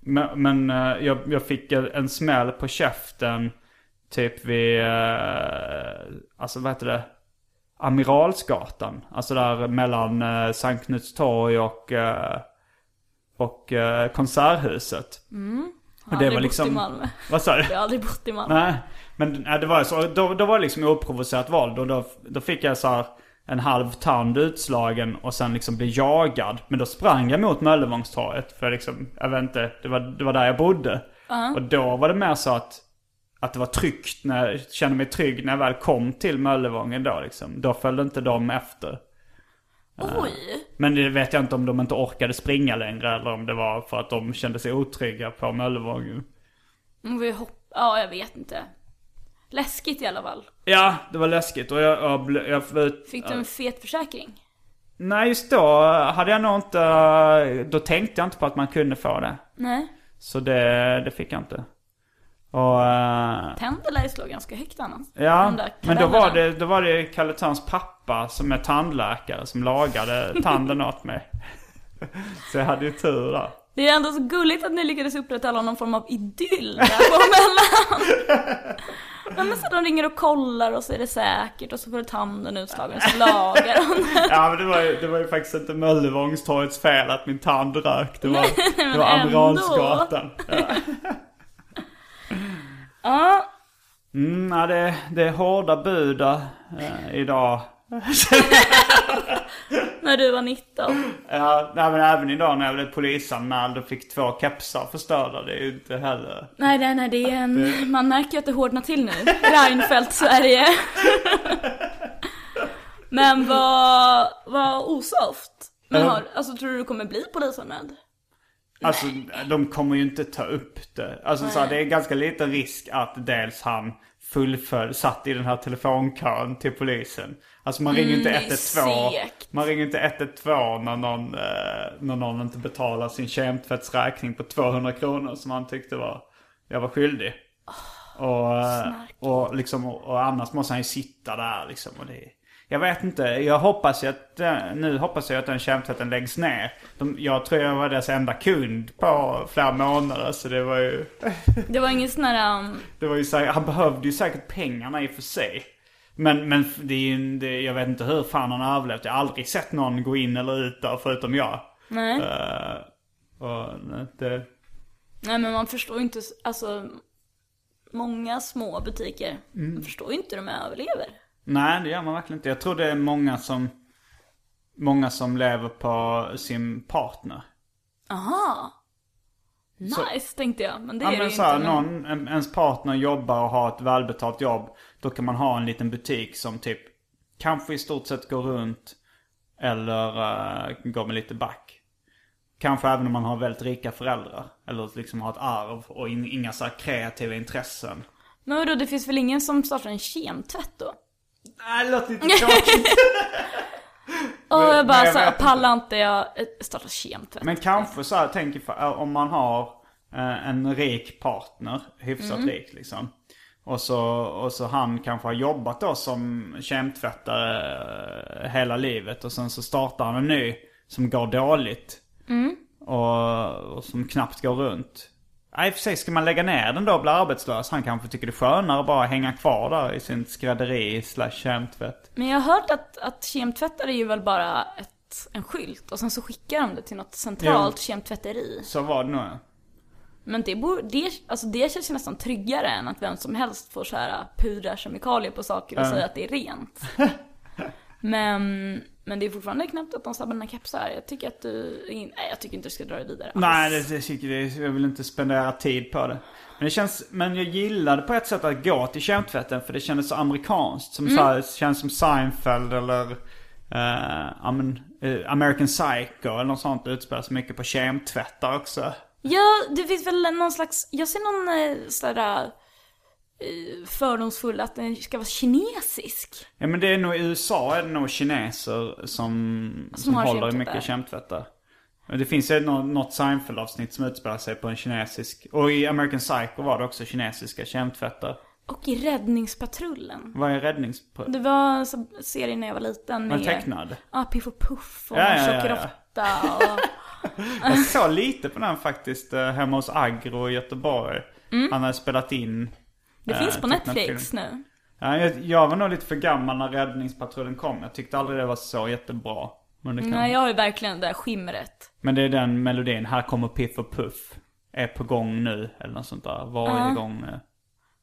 men men eh, jag, jag fick en smäll på käften typ vid, uh, alltså vad heter det? Amiralsgatan. Alltså där mellan uh, Sankt Knuts torg och, eh, och Konserthuset. Jag har det var liksom- i Malmö. Vad sa du? Jag har aldrig bott i Malmö. Nej, men nej, det var så. Då, då var det liksom oprovocerat våld och då, då fick jag så här en halv tand utslagen och sen liksom bli jagad. Men då sprang jag mot Möllevångstorget för liksom, jag vet inte, det var, det var där jag bodde. Och då var det mer så att, att det var tryggt när jag kände mig trygg när jag väl kom till Möllevången då liksom. Då följde inte de efter. Oj! Men det vet jag inte om de inte orkade springa längre eller om det var för att de kände sig otrygga på Möllevången. Men vi hopp... Ja, jag vet inte. Läskigt i alla fall. Ja, det var läskigt och jag, jag, jag ut- Fick du en fet försäkring? Nej, just då hade jag nog inte... Då tänkte jag inte på att man kunde få det. Nej. Så det, det fick jag inte. Och... eh, Tänder slå ganska högt annars. ja, men då var, det, då var det Kalle Törns pappa som är tandläkare som lagade tanden åt mig. Så jag hade ju tur där. Det är ändå så gulligt att ni lyckades upprätthålla någon form av idyll där på mellan. Ja, men så de ringer och kollar och så är det säkert och så får du tanden utslagen och så lagar den. Ja men det var ju, det var ju faktiskt inte Möllevångstorgets fel att min tand rök. Det var, det var. Amiralsgatan. Ja. Ja, Mm, ja, det, det är hårda bud eh, idag. när du var 19. Ja, nej, men även idag när jag blev polisanmäld och fick två kepsar förstörda. Det är ju inte heller... Nej, nej, nej, det är en... Man märker ju att det hårdnar till nu. Reinfeldt, Sverige. Men vad, vad osoft. Men har, alltså tror du du kommer bli polisanmäld? Alltså de kommer ju inte ta upp det. Alltså så här, det är ganska liten risk att dels han fullfölj, satt i den här telefonkön till polisen. Alltså man ringer inte Mm, är 112. segt. Man ringer inte 112 när någon, eh, när någon inte betalar sin kemtvättsräkning på 200 kronor som han tyckte var, jag var skyldig. och, eh, och liksom, och, och annars måste han ju sitta där liksom. Och det, jag vet inte, jag hoppas ju att, eh, nu hoppas jag att den kemtvätten läggs ner. De, jag tror jag var deras enda kund på flera månader så det var ju, Det var ingen sån här... Um, det var ju säkert, han behövde ju säkert pengarna i och för sig. Men, men det är ju, det, jag vet inte hur fan han har överlevt. Jag har aldrig sett någon gå in eller ut där förutom jag. nej. Eh, och det, Nej men man förstår inte, alltså Många små butiker, man förstår ju inte hur de överlever. nej, det gör man verkligen inte. Jag tror det är många som, många som lever på sin partner. Aha. Nice tänkte jag, men det Ja är det men ju så inte. någon, en, ens partner jobbar och har ett välbetalt jobb. Då kan man ha en liten butik som typ kanske i stort sett går runt. Eller uh, går med lite back. Kanske även om man har väldigt rika föräldrar. Eller liksom har ett arv och in, inga så här kreativa intressen. Men vadå, det finns väl ingen som startar en kemtvätt då? Nej, det låter lite tråkigt. Och jag bara jag vet inte. pallar inte jag eh, starta kemtvätt? Men kanske så här, tänk ifall- om man har eh, en rik partner, hyfsat rik liksom. Och så, och så han kanske har jobbat då som kemtvättare eh, hela livet. Och sen så startar han en ny som går dåligt. Och, och som knappt går runt. Nej, i och för sig ska man lägga ner den då och bli arbetslös. Han kanske tycker det är skönare att bara hänga kvar där i sin skrädderi slash kemtvätt. Men jag har hört att, att kemtvättare är ju väl bara ett, en skylt och sen så skickar de det till något centralt kemtvätteri. Så var det nog. Men det, bor, det, alltså det känns ju nästan tryggare än att vem som helst får så här pudra kemikalier på saker och säga att det är rent. men, men det är fortfarande knappt att de sabbar dina kepsar. Jag tycker att du, nej jag tycker inte du ska dra det vidare alls. Nej, det, det, tycker det, jag vill inte spendera tid på det. Men det känns, men jag gillade på ett sätt att gå till kemtvätten för det kändes så amerikanskt. Som så här, känns som Seinfeld eller eh, American Psycho eller något sånt utspelar sig mycket på kemtvättar också. Ja, det finns väl någon slags, jag ser någon eh, sådär eh, fördomsfull att den ska vara kinesisk. Ja men det är nog i USA är det nog kineser som, som, har håller i mycket kemtvättar. Men Det finns ju något, Seinfeld-avsnitt som utspelar sig på en kinesisk. Och i American Psycho var det också kinesiska kemtvättar. Och i Räddningspatrullen. Vad är räddnings... Det var en serie när jag var liten Var med... det tecknad? Ja, Piff och Puff och Ja, ja, ja, ja. Och... Jag såg lite på den faktiskt eh, hemma hos Agro i Göteborg. Han hade spelat in. Mm. Det eh, finns på tecknad Netflix film. nu. Ja, jag, jag var nog lite för gammal när Räddningspatrullen kom. Jag tyckte aldrig det var så jättebra. Men det, kan... Nej, jag har ju verkligen det där skimret. Men det är den melodin. Här kommer Piff och Puff. Är på gång nu. Eller något sånt där. Varje gång. eh.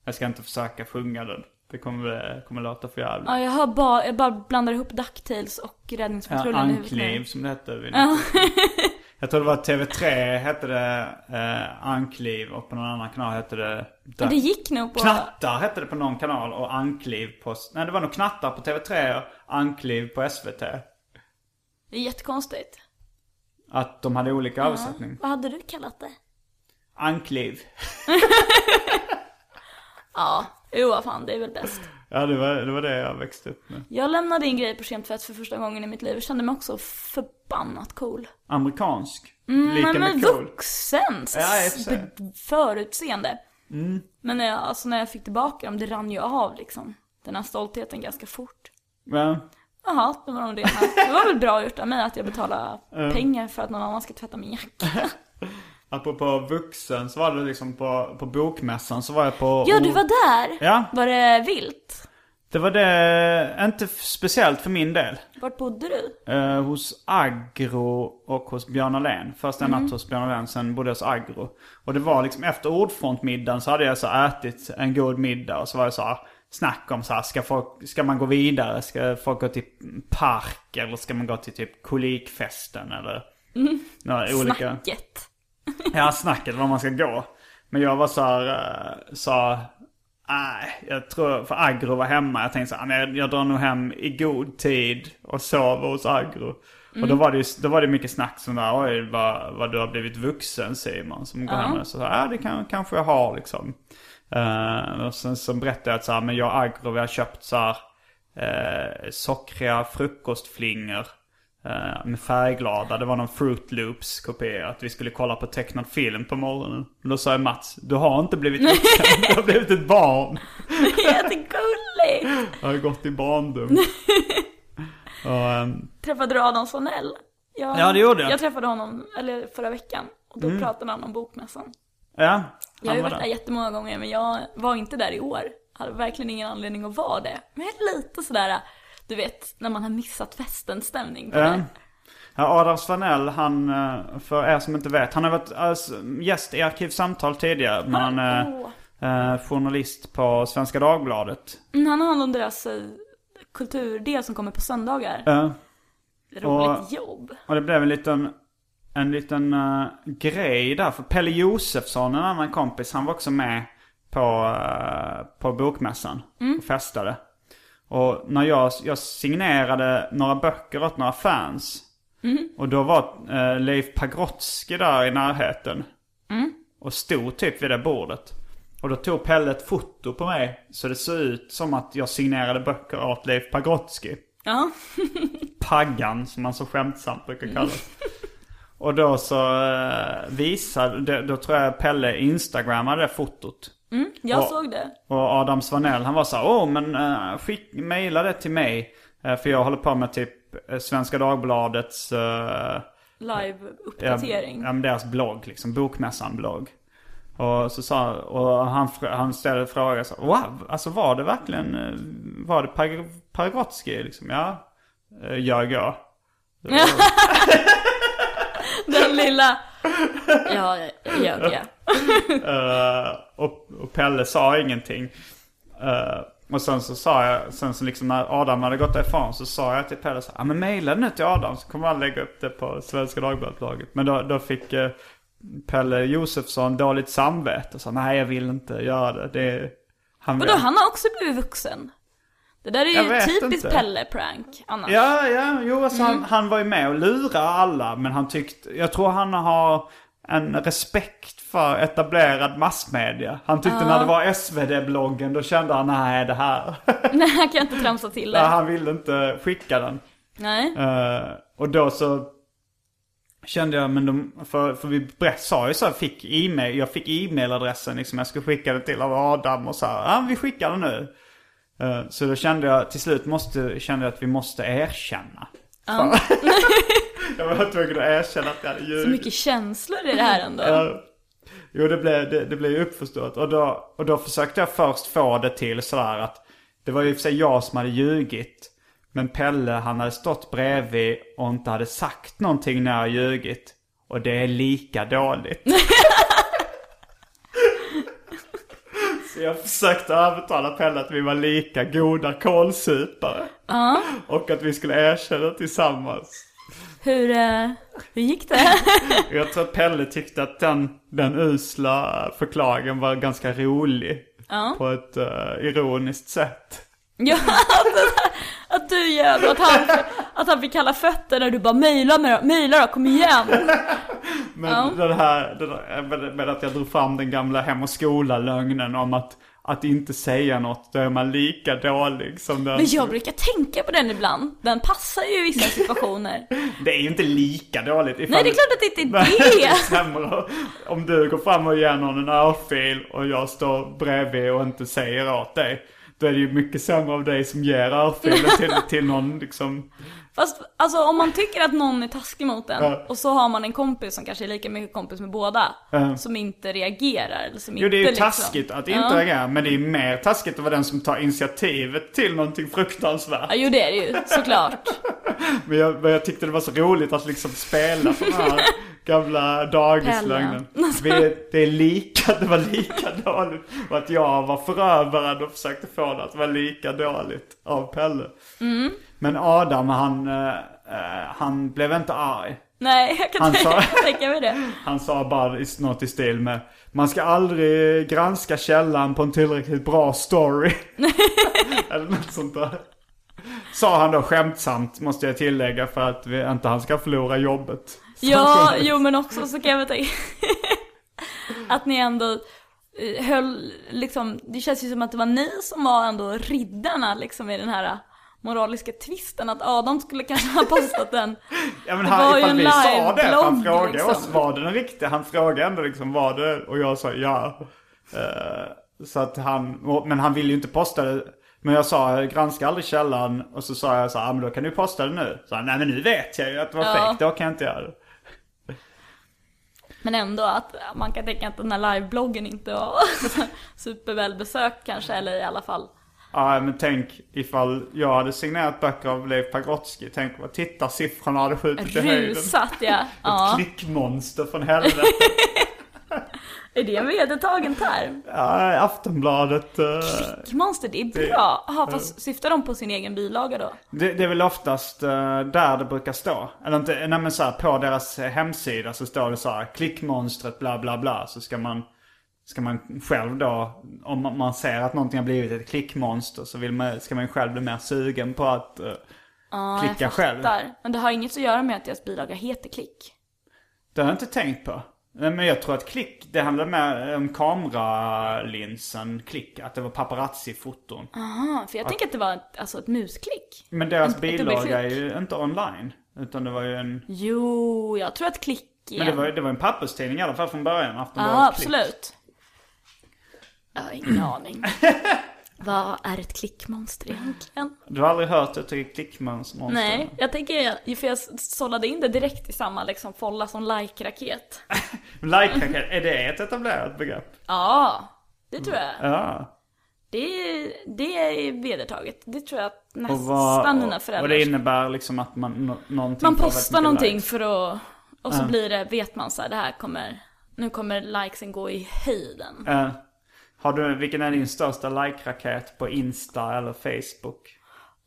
Jag ska inte försöka sjunga den. Det kommer, kommer låta för jävligt. Ja, jag har bara, jag bara blandar ihop DuckTales och Ja, Räddningspatrullen nu. Ankliv som det hette. vid något Jag tror det var TV3 hette det eh, Ankliv och på någon annan kanal hette det... Ja, det gick nog på... Knattar hette det på någon kanal och Ankliv på... Nej det var nog Knattar på TV3 och Ankliv på SVT. Det är jättekonstigt. Att de hade olika översättning. Vad hade du kallat det? Ankliv. Ja, jo vad fan, det är väl bäst. Ja det var, det var det jag växte upp med. Jag lämnade in grejer på kemtvätt för första gången i mitt liv. Jag kände mig också förbannat cool. Amerikansk. Mm, Lika men med cool. vuxen. Ja, i och för sig. Mm. förutseende. Men när jag, alltså när jag fick tillbaka dem, det rann ju av liksom. Den här stoltheten ganska fort. Men, Jaha, det var nog det här. Det var väl bra gjort av mig att jag betalade pengar för att någon annan ska tvätta min jacka. apropå vuxen så var det liksom på, på bokmässan så var jag på... Ja, du var där! Ja. Var det vilt? Det var det, inte speciellt för min del. Vart bodde du? Eh, hos Agro och hos Björn Ahlén. Först en natt hos Björn Ahlén, sen bodde jag hos Agro. Och det var liksom efter ordfrontmiddagen så hade jag så ätit en god middag och så var det så här snack om så här, ska, folk, ska man gå vidare? Ska folk gå till park eller ska man gå till typ kolikfesten eller några olika... Snacket. Ja, snacket var man ska gå. Men jag var så här, eh, sa, nej, jag tror, för Agro var hemma. Jag tänkte så här, "Nej, jag, jag drar nog hem i god tid och sover hos Agro. Och då var det ju, då var det mycket snack som där, oj vad, vad du har blivit vuxen Simon. Som går hem och så, ja det kan, kanske jag har liksom. Eh, och sen så berättade jag att så här, men jag och Agro vi har köpt så här, eh, sockriga frukostflingor. Eh, med färgglada. Det var någon Fruit Loops kopia. Att vi skulle kolla på tecknad film på morgonen. Och då sa jag Mats, du har inte blivit vuxen. Du har blivit ett barn. Jättegulligt! Jag har gått i barndom. och, ehm, Träffade du Adam Svanell? Jag, Ja, det gjorde jag. Mm. Jag träffade honom, eller förra veckan. Och då pratade han om bokmässan. ja, Jag har han ju var varit där där. jättemånga gånger, men jag var inte där i år. Hade verkligen ingen anledning att vara det. Men jag är lite sådär, du vet, när man har missat festen stämning på det. Ja, Adam Svanell, han, eh, för er som inte vet, han har varit alltså, gäst i Arkivsamtal tidigare. Men han är Åh. eh, journalist på Svenska Dagbladet. Mm, Han har hand om deras eh, kulturdel som kommer på söndagar. Ja. Roligt och- jobb. Och det blev en liten, en liten eh, grej där. För Pelle Josefsson, en annan kompis, han var också med på, eh, på bokmässan och festade. Och när jag, jag signerade några böcker åt några fans. Och då var eh, Leif Pagrotsky där i närheten. Och stod typ vid det bordet. Och då tog Pelle ett foto på mig. Så det såg ut som att jag signerade böcker åt Leif Pagrotsky. Ja. Paggan som man så skämtsamt brukar kallas. Och då så eh, visade, då, då tror jag Pelle instagrammade det fotot. Jag Och- såg det. Och Adam Svanell han var så här, åh men uh, skick, mejla det till mig. Eh, för jag håller på med typ eh, Svenska Dagbladets, uh, Live-uppdatering. ja, men deras blogg liksom, Bokmässan-blogg. Och så sa och han, han ställde frågan så wow, alltså var det verkligen, var det Pagrotsky liksom? Ja, uh, jag jag. Den lilla... Ja, jag ljög ja. Och, och Pelle sa ingenting. Eh, och sen så sa jag, sen så liksom när Adam hade gått därifrån så sa jag till Pelle så ja men mejla nu till Adam så kommer han lägga upp det på Svenska Dagbladet-laget. Men då, då fick eh, Pelle Josefsson dåligt samvete och sa nej jag vill inte göra det. det han, Vadå, han har också blivit vuxen? Det där är ju typiskt. Pelle-prank annars. Ja, ja, jo alltså han, han var ju med och lurade alla men han tyckte, jag tror han har en respekt för etablerad massmedia. Han tyckte när det var SvD-bloggen då kände han nej det här. Nej, han kan inte tramsa till Nej, det. han ville inte skicka den. Nej. Eh, och då så kände jag, men de, för, för vi sa ju så här, fick e-mail, jag fick e-mailadressen liksom, jag skulle skicka den till av Adam och så här, ja vi skickar den nu. Eh, så då kände jag, till slut måste, kände jag att vi måste erkänna. jag var tvungen att erkänna att jag hade ljugit. Så mycket känslor i det här ändå. Jo, det blev, det, det blev ju uppförstått. Och då, och då försökte jag först få det till sådär att det var ju för sig jag som hade ljugit. Men Pelle, han hade stått bredvid och inte hade sagt någonting när jag ljugit. Och det är lika dåligt. Så jag försökte övertala Pelle att vi var lika goda kålsupare. Och att vi skulle erkänna tillsammans. Hur, eh, hur gick det? Jag tror att Pelle tyckte att den, den usla förklaringen var ganska rolig. På ett eh, ironiskt sätt. ja, att, du och att han, att han fick kalla fötter när du bara mejla då, mejla då, kom igen. Men Ja. den här, den här med, med att jag drog fram den gamla hem och skola-lögnen om att, att inte säga något, då är man lika dålig som den. Men jag brukar tänka på den ibland. Den passar ju i vissa situationer. Det är ju inte lika dåligt. Ifall Nej, det är klart att det inte är det. sämre om du går fram och ger någon en örfil och jag står bredvid och inte säger åt dig. Då är det ju mycket sämre av dig som ger örfilen till, till någon liksom. Fast alltså om man tycker att någon är taskig mot en Ja. och så har man en kompis som kanske är lika mycket kompis med båda. Som inte reagerar eller som Jo det är ju liksom- taskigt att inte ja. reagera men det är mer taskigt att vara den som tar initiativet till någonting fruktansvärt. Ja, jo det är det ju, såklart. Men jag, men jag tyckte det var så roligt att liksom spela på den här gamla dagislögnen. Det är lika, det var lika dåligt. Och att jag var förövaren och försökte få det att vara lika dåligt av Pelle. Men Adam han, eh, eh, han blev inte arg. Nej, jag kan Han tänka, sa- tänka mig det. Han sa bara något i stil med Man ska aldrig granska källan på en tillräckligt bra story. Eller något sånt där. Sa han då skämtsamt måste jag tillägga för att vi, inte han ska förlora jobbet. Ja, jo men också så kan jag väl tänka att ni ändå eh, höll liksom, det känns ju som att det var ni som var ändå riddarna liksom i den här moraliska tvisten att Adam skulle kanske ha postat den. Ja men Det han, var ju ifall en vi sa det, för han frågade liksom. oss var det den riktiga? Han frågade ändå liksom var det? Och jag sa ja. Eh, så att han, men han ville ju inte posta det. Men jag sa granska aldrig källan och så sa jag så här, ah, men då kan du posta det nu. Så han, nej men nu vet jag ju att det var Ja. fake, då kan jag inte göra det. Men ändå att man kan tänka att den här livebloggen inte var supervälbesökt kanske, eller i alla fall. Ja men tänk ifall jag hade signerat böcker av Leif Pagrotsky. Tänk vad tittarsiffrorna hade skjutit i höjden. Rusat ja. Ett ja. klickmonster från helvete. Är det en vedertagen term? Ja, Aftonbladet. eh, Klickmonster, det är bra. Jaha, fast syftar de på sin egen bilaga då? Det, det är väl oftast eh, där det brukar stå. Eller inte, nej men så här, på deras hemsida så står det så här klickmonstret bla bla bla. Så ska man, ska man själv då, om man- ser att någonting har blivit ett klickmonster så vill man, ska man själv bli mer sugen på att eh, Ja, klicka jag själv. Men det har inget att göra med att deras bilaga heter Klick. Det har jag inte tänkt på. Men jag tror att klick, det handlar mer om kameralinsen klick. Att det var paparazzi-foton. Aha, för jag tänker att det var ett, alltså ett musklick. Men deras ett bilaga är ju inte online. Utan det var ju en... Jo, jag tror att Klick är... Men det var, det var en papperstidning i alla fall från början. Aftonbladet Ja, absolut. Jag har ingen aning. Vad är ett klickmonster egentligen? Du har aldrig hört ett klickmonster? Nej, jag tänker, för jag sållade in det direkt i samma liksom folla som like-raket. Like-raket, är det ett etablerat begrepp? Ja, det tror jag. Ja. Det, det är vedertaget. Det tror jag att nästan vad, mina föräldrar... och det innebär liksom att man, nå- någonting man postar någonting likes. för att... Och så blir det, vet man så här, det här kommer... Nu kommer likesen gå i höjden. Eh, har du, vilken är din största like-raket på Insta eller Facebook?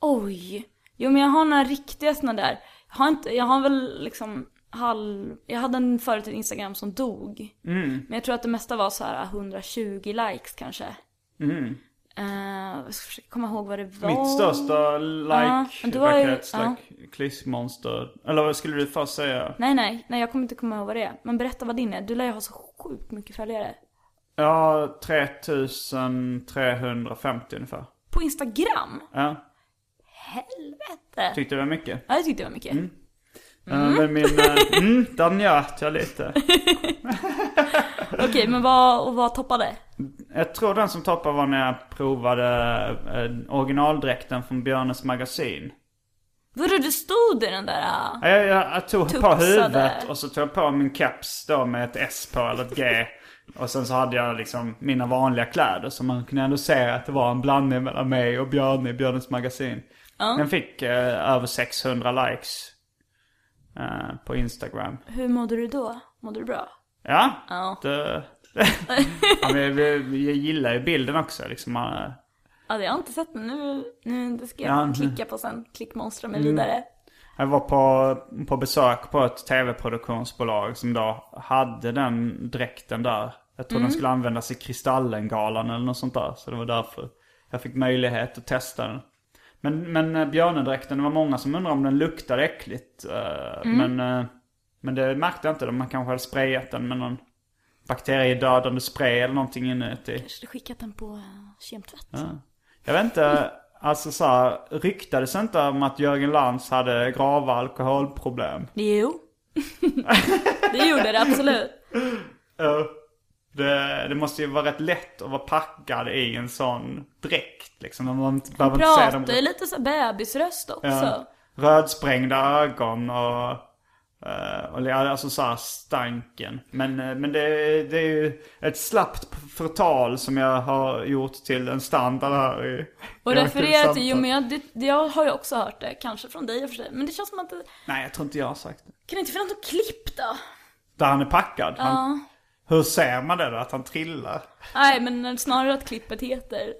Oj! Jo men jag har några riktiga såna där. Jag har inte, jag har väl liksom halv... Jag hade en förut en Instagram som dog. Mm. Men jag tror att det mesta var så här 120 likes kanske. Mm. Eh, jag ska försöka komma ihåg vad det var. Mitt största like-raket, ja. like, klickmonster. Eller vad skulle du först säga? Nej nej, nej jag kommer inte komma ihåg vad det är. Men berätta vad din är. Du lär ju ha så sjukt mycket följare. Ja, 3350 ungefär. På Instagram? Ja, Helvete! tyckte du det var mycket? Ja, jag tyckte det var mycket. Ja, men min, eh, mm, där njöt jag lite. Okej, men vad, och vad toppade? Jag tror den som toppade var när jag provade eh, originaldräkten från Björnes magasin. Vadå, det stod i den där... Ja, Jag, jag, jag tog på Tupsade. huvudet och så tog jag på min keps då med ett S på eller ett G. Och sen så hade jag liksom mina vanliga kläder så man kunde ändå se att det var en blandning mellan mig och Björne i Björnes magasin. Den fick eh, över 600 likes eh, på Instagram. Hur mådde du då? Mådde du bra? Ja, Ja. det... ja men vi, jag gillar ju bilden också liksom. man- Ja, jag har inte sett den. Nu, nu det ska Ja, jag nu- klicka på sen. Klickmonstra mig vidare. Jag var på, på besök på ett tv-produktionsbolag som då hade den dräkten där. Jag tror den skulle användas i Kristallengalan eller något sånt där. Så det var därför jag fick möjlighet att testa den. Men, men eh, björnedräkten, det var många som undrade om den luktade äckligt. eh, Men, eh, men det märkte jag inte. Man kanske hade sprayat den med någon bakteriedödande spray eller någonting inuti. Kanske skickat den på kemtvätt. Jag vet inte, alltså så här, ryktades inte om att Jörgen Lantz hade grava alkoholproblem? Jo. det gjorde det absolut. Ja. Det, det måste ju vara rätt lätt att vara packad i en sån dräkt liksom. Man behöver inte se dem. pratar ju lite så bebisröst också. Ja. Rödsprängda ögon och, eh, alltså så här stanken. Men, eh, men det, det är ju ett slappt förtal som jag har gjort till en standard här i Och i refererar Aktuellt till, jo men jag, det, det- jag har ju också hört det. Kanske från dig och för sig. Men det känns som att det, Nej, jag tror inte jag har sagt det. kan det inte finnas något klipp då? Där han är packad. Han, hur ser man det då? Att han trillar? Nej men snarare att klippet heter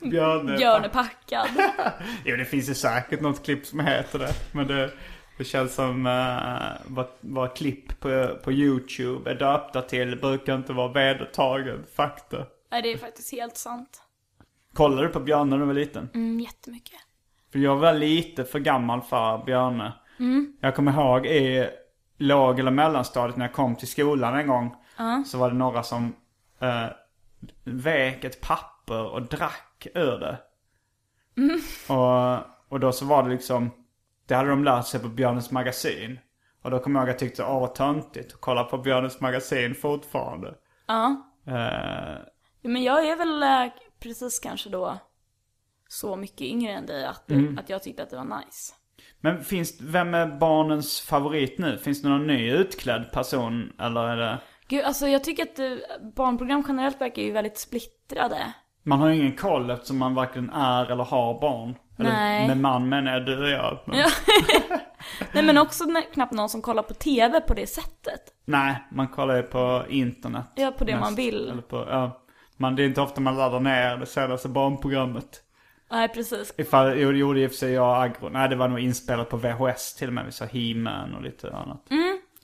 Björne. Björn är packad. Jo, det finns ju säkert något klipp som heter det. Men det, det känns som uh, vad, vad klipp på, på YouTube är döpta till brukar inte vara vedertagen fakta. Nej det är faktiskt helt sant. Kollade du på Björne när du var liten? Mm, jättemycket. För jag var lite för gammal för Björne. Jag kommer ihåg i låg eller mellanstadiet när jag kom till skolan en gång. Så var det några som uh, vek ett papper och drack ur det. Och, och då så var det liksom, det hade de lärt sig på Björnes magasin. Och då kommer jag ihåg att jag tyckte, åh vad töntigt att kolla på Björnes magasin fortfarande. Ja. Ja, Men jag är väl eh, precis kanske då så mycket yngre än dig att, att jag tyckte att det var nice. men finns, vem är barnens favorit nu? Finns det någon ny utklädd person? Eller är det? Gud, alltså jag tycker att eh, barnprogram generellt verkar ju väldigt splittrade. Man har ju ingen koll eftersom man varken är eller har barn. Eller Nej. med man menar jag du och jag. Men, Ja. Nej men också knappt någon som kollar på TV på det sättet. Nej, man kollar ju på internet. Ja, på det man vill. Eller på, ja. Man, det är inte ofta man laddar ner det senaste barnprogrammet. Nej precis. Ifall, jo, det gjorde i och för sig jag och Agro. Nej, det var nog inspelat på VHS till och med. Vi sa He-Man och lite annat.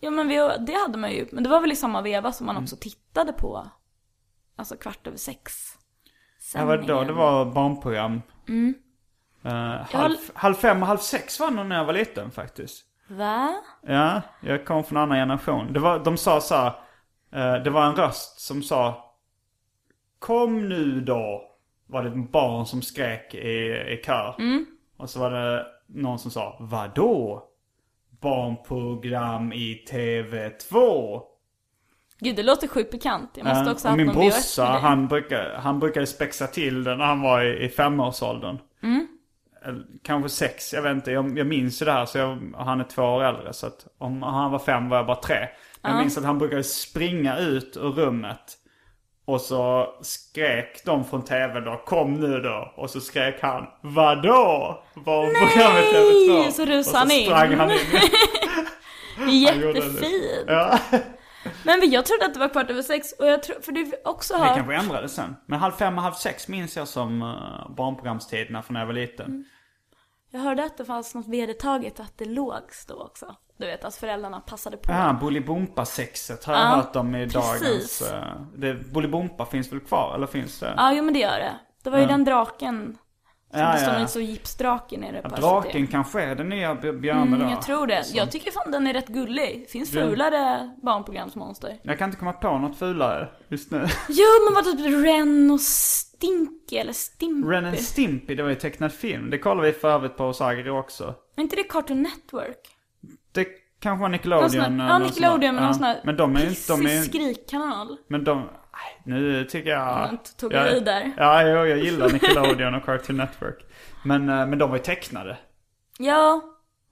Ja men vi, det hade man ju. Men det var väl i samma veva som man också tittade på. Alltså kvart över sex. Ja, vad då? Det var barnprogram. Mm. halv, halv fem och halv sex var nog när jag var liten faktiskt. Va? Ja, jag kom från en annan generation. Det var, de sa så här, eh, det var en röst som sa Kom nu då. Var det ett barn som skrek i, i kör. Och så var det någon som sa Vadå? Barnprogram i TV2. Gud det låter sjukt bekant. Jag måste också och ha min haft VHS brorsa, han, brukar, han brukade spexa till det när han var i, i femårsåldern. Mm. Kanske sex, jag vet inte. Jag, jag minns ju det här, så jag, och han är två år äldre. Så att om han var fem var jag bara tre. Jag minns att han brukade springa ut ur rummet. Och så skrek de från tv då, kom nu då. Och så skrek han, vadå? Var programmet TV2? Så rusade och så han in. sprang han in. Det är gjorde det. jättefint. Ja. Men jag trodde att det var kvart över sex och jag tror, för du också Det har... kanske ändrades sen. Men halv fem och halv sex minns jag som uh, barnprogramstiderna från när jag var liten. Mm. Jag hörde att det fanns något vedertaget att det lågs då också. Du vet att föräldrarna passade på. Ja, Bolibompa-sexet har jag Ja, hört om i precis. dagens... Uh, det, Bolibompa finns väl kvar, eller finns det? Ja, jo men det gör det. Det var ju den draken. Som Ja, det står ja. så gipsdrake nere Ja, på draken SVT. kanske är den nya björnen Mm, jag tror det. Jag tycker fan den är rätt gullig. Finns fulare barnprogramsmonster. Jag kan inte komma på något fulare just nu. Jo men vad typ Ren och Stinky eller Stimpy? Ren and Stimpy, det var ju tecknad film. Det kollar vi för övrigt på hos Agri också. Är inte det Cartoon Network? Det kanske var Någon Nickelodeon. sån här, ja någon Nickelodeon med någon sån här ja. Men de är. De är, skrikkanal. men de... Nu tycker jag... Men tog jag i där? Ja, jo, jag gillar Nickelodeon och Cartoon Network. Men, eh, men de var ju tecknade. Ja,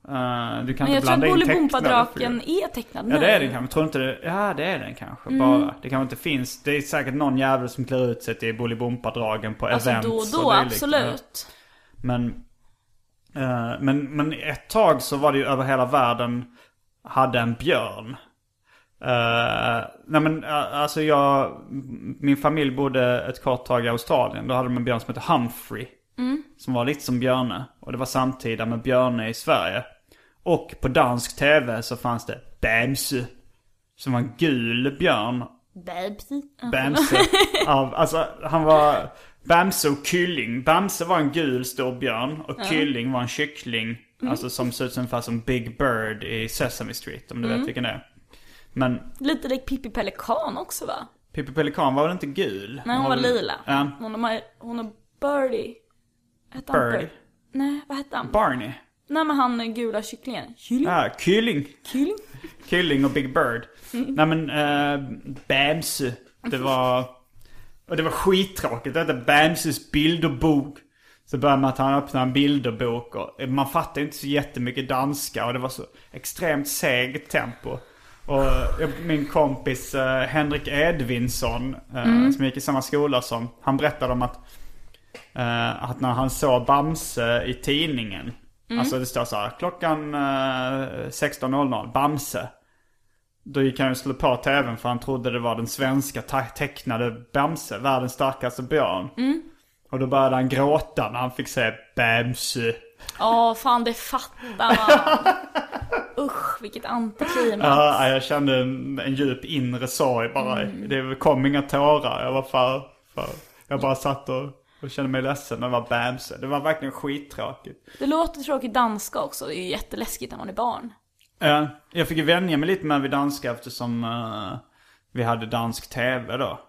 Eh, du kan men jag inte tror att blanda in tecknade Bolibompa-draken program. är tecknad nu. Ja det är den kanske, tror inte det? Ja det är den kanske, bara. Det kanske inte finns, det är säkert någon jävel som klär ut sig till Bolibompa-dragen på Alltså events då och och då, dylikt. absolut. Men, eh, men, men ett tag så var det ju över hela världen hade en björn. Uh, nej men uh, alltså jag, min familj bodde ett kort tag i Australien. Då hade de en björn som hette Humphrey. Som var lite som Björne. Och det var samtida med Björne i Sverige. Och på dansk tv så fanns det Bamse. Som var en gul björn Babsy. Bamse. Av, alltså han var Bamse och Kylling. Bamse var en gul stor björn och Kylling var en kyckling. Alltså som ser ut ungefär som Big Bird i Sesame Street om du vet vilken det är. Men Lite lik Pippi Pelikan också va? Pippi Pelikan var väl inte gul? Nej hon var lila. Ja. Hon har, hon har Birdie. Hette han Birdie. Nej, vad hette han? Barney. Nej men han gula kycklingen. Kylling? Ja, Kylling. Kylling? Kylling och Big Bird. Nej men, uh, Bamse. Det var... Och det var skittråkigt. Det hette Bamses bilderbok. Så började med att han öppnade en bilderbok och man fattade inte så jättemycket danska och det var så extremt segt tempo. Och jag, min kompis eh, Henrik Edvinsson, eh, som jag gick i samma skola som, han berättade om att, eh, att när han såg Bamse i tidningen, alltså det står så här, klockan eh, 16.00, Bamse. Då gick han och slå på tvn för han trodde det var den svenska tecknade Bamse, världens starkaste björn. Och då började han gråta när han fick se Bamse. Åh fan det fattar man. Usch vilket antiklimax. Ja, jag kände en, en djup inre sorg bara. Det kom inga tårar. Jag var för, för jag bara satt och, och kände mig ledsen när det var Bamse. Det var verkligen skittråkigt. Det låter tråkigt danska också. Det är ju jätteläskigt när man är barn. Ja, jag fick ju vänja mig lite med vid danska eftersom eh, vi hade dansk tv då.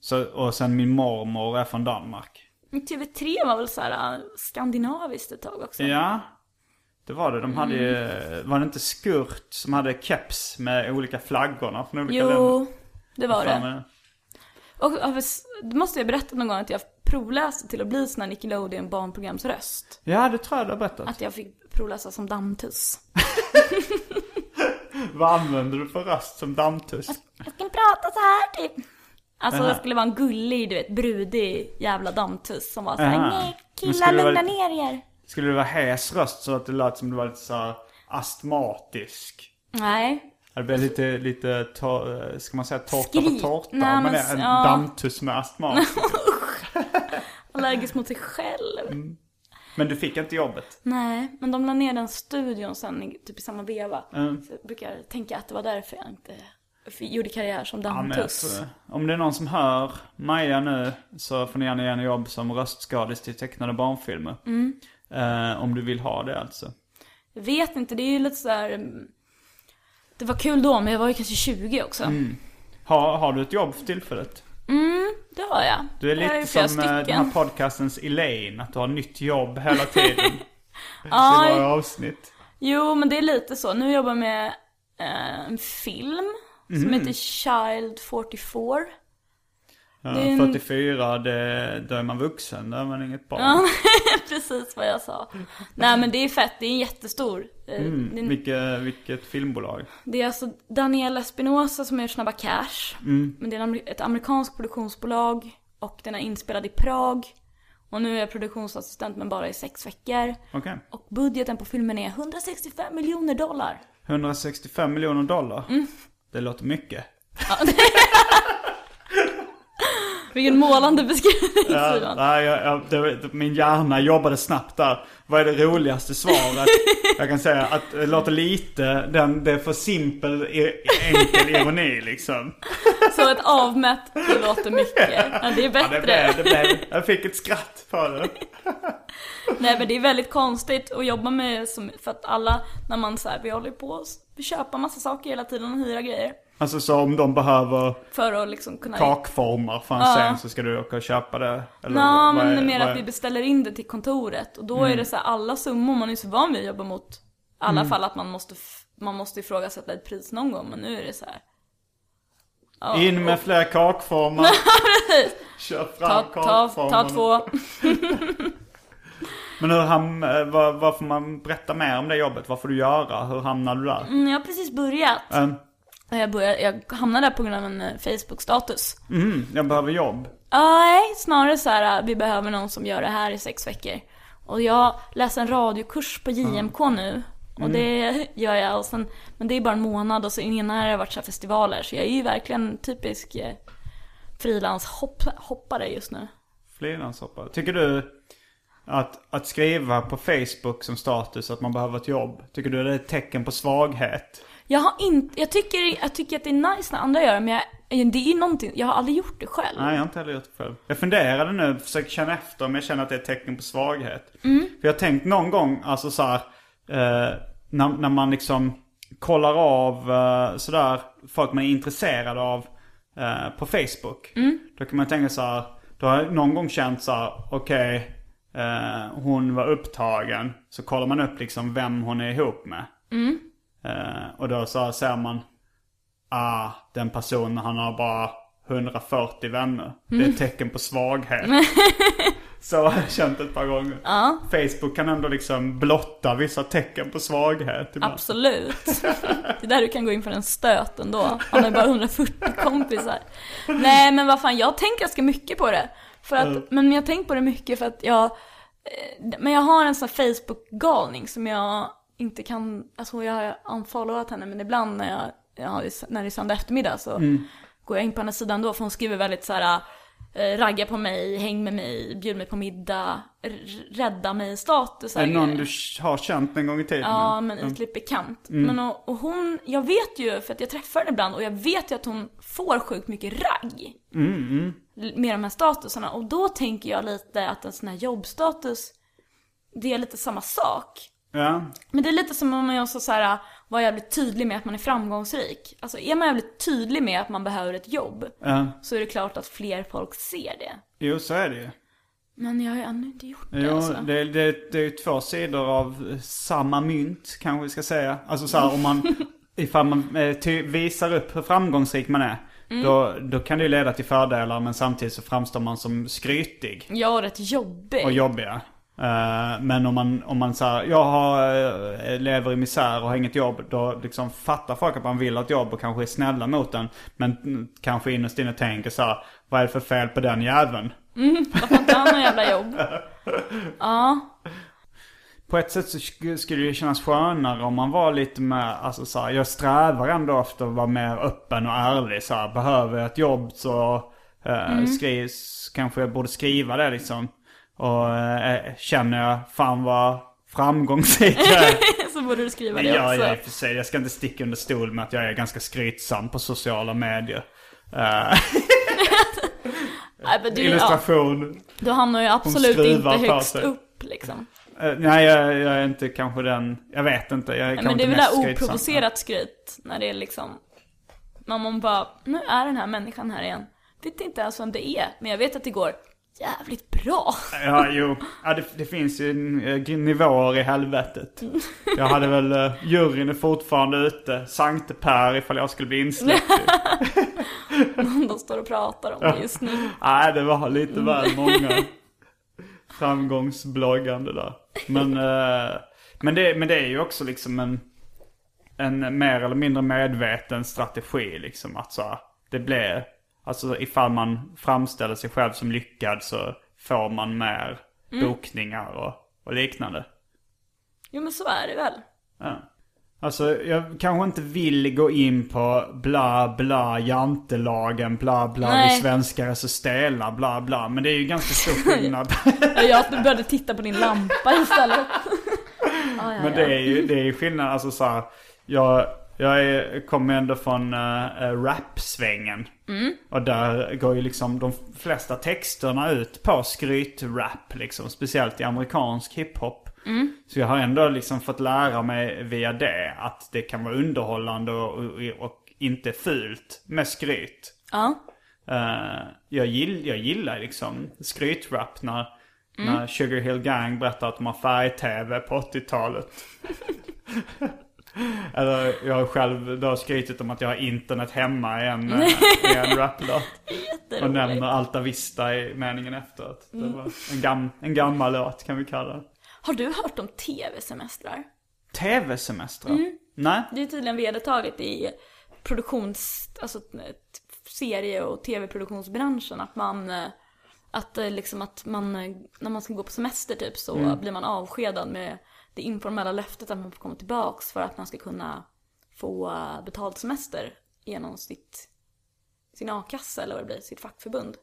Så, och sen min mormor är från Danmark. Men TV3 var väl så här äh, skandinaviskt ett tag också? Ja, det var det. De hade ju, var det inte Skurt som hade keps med olika flaggorna från olika länder? Jo, det var det. eh, Och det måste jag berätta någon gång att jag provläste till att bli sån här Nickelodeon barnprogramsröst. Ja, det tror jag du har berättat. Att jag fick provläsa som dammtuss. Vad använder du för röst som dammtuss? Jag ska prata så här typ. Alltså det skulle vara en gullig, du vet, brudig jävla dammtuss som var såhär nej killar lugna vara- ner er. Skulle det vara hes röst så att det lät som det var lite så astmatisk. Nej. Det blir lite, lite tor- ska man säga tårta på tårta? Nej, men en ja. dammtuss med astmatiker. Allergisk mot sig själv. Mm. Men du fick inte jobbet? Nej, men de la ner den studion sen typ i samma veva. Mm. Så jag brukar tänka att det var därför jag inte gjorde karriär som Ja, dammtuss. det. Om det är någon som hör Maja nu så får ni gärna ge henne jobb som röstskådis till tecknade barnfilmer. Mm. Eh, om du vill ha det alltså. Jag vet inte, det är ju lite sådär... mm, Det var kul då, men jag var ju kanske 20 också. Mm, Har, har du ett jobb för tillfället? det har jag. Du är lite flera som eh, den stycken. här podcastens Elaine, att du har nytt jobb hela tiden. I Ja, varje avsnitt. Jo, men det är lite så. Nu jobbar jag med eh, en film Mhm. som heter Child 44. Ja, en- 44, det, då är man vuxen, då är man inget barn. Ja, precis vad jag sa. Nej men det är fett, det är en jättestor. eh, Mm. det, är, Vilket, vilket filmbolag. det är alltså Daniela Espinosa som har gjort Snabba Cash. Mm. Men det är ett amerikanskt produktionsbolag. Och den är inspelad i Prag. Och nu är jag produktionsassistent men bara i sex veckor. Okej. Och budgeten på filmen är 165 miljoner dollar. 165 miljoner dollar. Mm. Det låter mycket. Vilken målande beskrivning Ja, nej, jag, jag, det, min hjärna jobbade snabbt där. Vad är det roligaste svaret? jag kan säga att det låter lite, den, det är för simpel, enkel ironi liksom. Så ett avmätt, det låter mycket. Ja, det är Ja, bättre. det blev, det blev, jag fick ett skratt på det. Nej men det är väldigt konstigt att jobba med, som, för att alla, när man så här, vi håller på att köpa massa saker hela tiden och hyra grejer. Alltså så om de behöver För att liksom kunna... kakformar för en Ja. scen så ska du åka och köpa det? Eller Ja, vad men är- mer vad att är- vi beställer in det till kontoret. Och då Mm. är det så här, alla summor, man är så van vid att jobba mot. I alla fall att man måste, man måste ifrågasätta ett pris någon gång, men nu är det så här. Ja, In med fler kakformar. Kör fram Ta, ta, kakformarna. ta två. Men hur ham, eh, vad, vad får man berätta mer om det jobbet? Vad får du göra? Hur hamnar du där? Mm, jag har precis börjat. Mm. Jag, började, jag hamnade där på grund av en eh, Facebook-status. Mm, jag behöver jobb. Nej, snarare så här, vi behöver någon som gör det här i sex veckor. Och jag läser en radiokurs på JMK nu. Och det gör jag. Och sen, men det är bara en månad och så innan har det varit så festivaler. Så jag är ju verkligen typisk eh, frilanshoppare just nu. Frilanshoppare. Tycker du att, att skriva på Facebook som status att man behöver ett jobb, tycker du det är ett tecken på svaghet? Jag har inte, jag tycker, jag tycker att det är nice när andra gör det, men jag, det är någonting, jag har aldrig gjort det själv. Nej, jag har inte heller gjort det själv. Jag funderade nu, försöker känna efter om jag känner att det är ett tecken på svaghet. Mm. För jag har tänkt någon gång, alltså så här, eh, när, när man liksom kollar av eh, sådär, folk man är intresserad av eh, på Facebook. Mm. Då kan man tänka så här, då har jag någon gång känt så här, okej, eh, hon var upptagen. Så kollar man upp liksom vem hon är ihop med. Mm. Eh, och då så ser man, ah, den personen han har bara 140 vänner. Det är ett tecken på svaghet. så har jag känt ett par gånger. Facebook kan ändå liksom blotta vissa tecken på svaghet. ibland. Absolut. Det är där du kan gå in för en stöt ändå. Han har bara 140 kompisar. Nej men vad fan, jag tänker ganska mycket på det. För att, men jag har tänkt på det mycket för att jag, eh, men jag har en sån här Facebook-galning som jag inte kan, alltså jag har unfollowat henne men ibland när jag, ja, när det är söndag eftermiddag så går jag in på hennes sida ändå för hon skriver väldigt så här eh, ragga på mig, häng med mig, bjud mig på middag, rädda mig status. Är det någon du har känt en gång i tiden? Ja, men ytligt bekant. Men och, och hon, jag vet ju, för att jag träffar henne ibland och jag vet ju att hon får sjukt mycket ragg. L- Med de här statusarna. Och då tänker jag lite att en sån här jobbstatus, det är lite samma sak. Ja. Men det är lite som om man också så här, var jävligt tydlig med att man är framgångsrik. Alltså är man jävligt tydlig med att man behöver ett jobb, ja. så är det klart att fler folk ser det. Jo, så är det ju. Men jag har ju ännu inte gjort det Jo, alltså. det, det, det är ju två sidor av samma mynt, kanske vi ska säga. Alltså så här, om man, ifall man eh, visar upp hur framgångsrik man är, då, då kan det ju leda till fördelar, men samtidigt så framstår man som skrytig är rätt jobbig. och jobbiga. Eh, men om man, om man säger jag har, eh, lever i misär och har inget jobb, då liksom fattar folk att man vill ha ett jobb och kanske är snälla mot en. Men mm, kanske innerst inne tänker så här, vad är det för fel på den jäveln? Varför inte han jävla jobb? Ja. på ett sätt så sk- skulle det kännas skönare om man var lite mer, alltså så här, jag strävar ändå efter att vara mer öppen och ärlig så här, Behöver jag ett jobb så eh, skrivs, kanske jag borde skriva det liksom. Och eh, känner jag fan vad framgångsrik jag är. Så borde du skriva Det det gör också. jag i och för sig. Jag ska inte sticka under stol med att jag är ganska skrytsam på sociala medier. Eh, Nej, du, ja, illustration. du hamnar ju absolut inte högst upp liksom. Eh, nej, jag, jag är inte kanske den... Jag vet inte. Jag är Nej, men det är väl det oprovocerat skryt. När det är liksom, när man bara, nu är den här människan här igen. Vet inte ens vem det är, men jag vet att det går jävligt bra. Ja, jo. Ja, det, det finns ju eh, nivåer i helvetet. Jag hade väl... Uh, juryn är fortfarande ute. Sankte Per ifall jag skulle bli insläppt. De står och pratar om det just nu. Nej, det var lite väl många framgångsbloggande där. Men, eh, men, det, men det är ju också liksom en, en mer eller mindre medveten strategi liksom. Att så, här, det blir, alltså ifall man framställer sig själv som lyckad så får man mer bokningar och, och liknande. Jo men så är det väl. Ja. Alltså jag kanske inte vill gå in på bla bla jantelagen, bla bla vi Nej. svenskar är så stela, bla bla. Men det är ju ganska stor skillnad. Jag började titta på din lampa istället. Ah, ja, Men det är ju det är skillnad, alltså så här, jag, jag är, kommer ändå från uh, rap-svängen. Och där går ju liksom de flesta texterna ut på skryt-rap liksom. Speciellt i amerikansk hiphop. Så jag har ändå liksom fått lära mig via det att det kan vara underhållande och, och, och inte fult med skryt. Ja. Eh, jag, gill, jag gillar liksom skrytrap när, när Sugar Hill Gang berättar att de har färg-tv på 80-talet. Eller jag har själv då skrytit om att jag har internet hemma i en, eh, i en raplåt. Och nämner Alta Vista i meningen efteråt. Det var en, gam, en gammal låt kan vi kalla det. Har du hört om tv-semestrar? TV-semestrar? Nej? Det är tydligen vedertaget i produktions, alltså serie och tv-produktionsbranschen att man, eh, att eh, liksom att man, när man ska gå på semester typ så blir man avskedad med det informella löftet att man får komma tillbaks för att man ska kunna få betald semester genom sitt, sin a-kassa eller vad det blir, sitt fackförbund.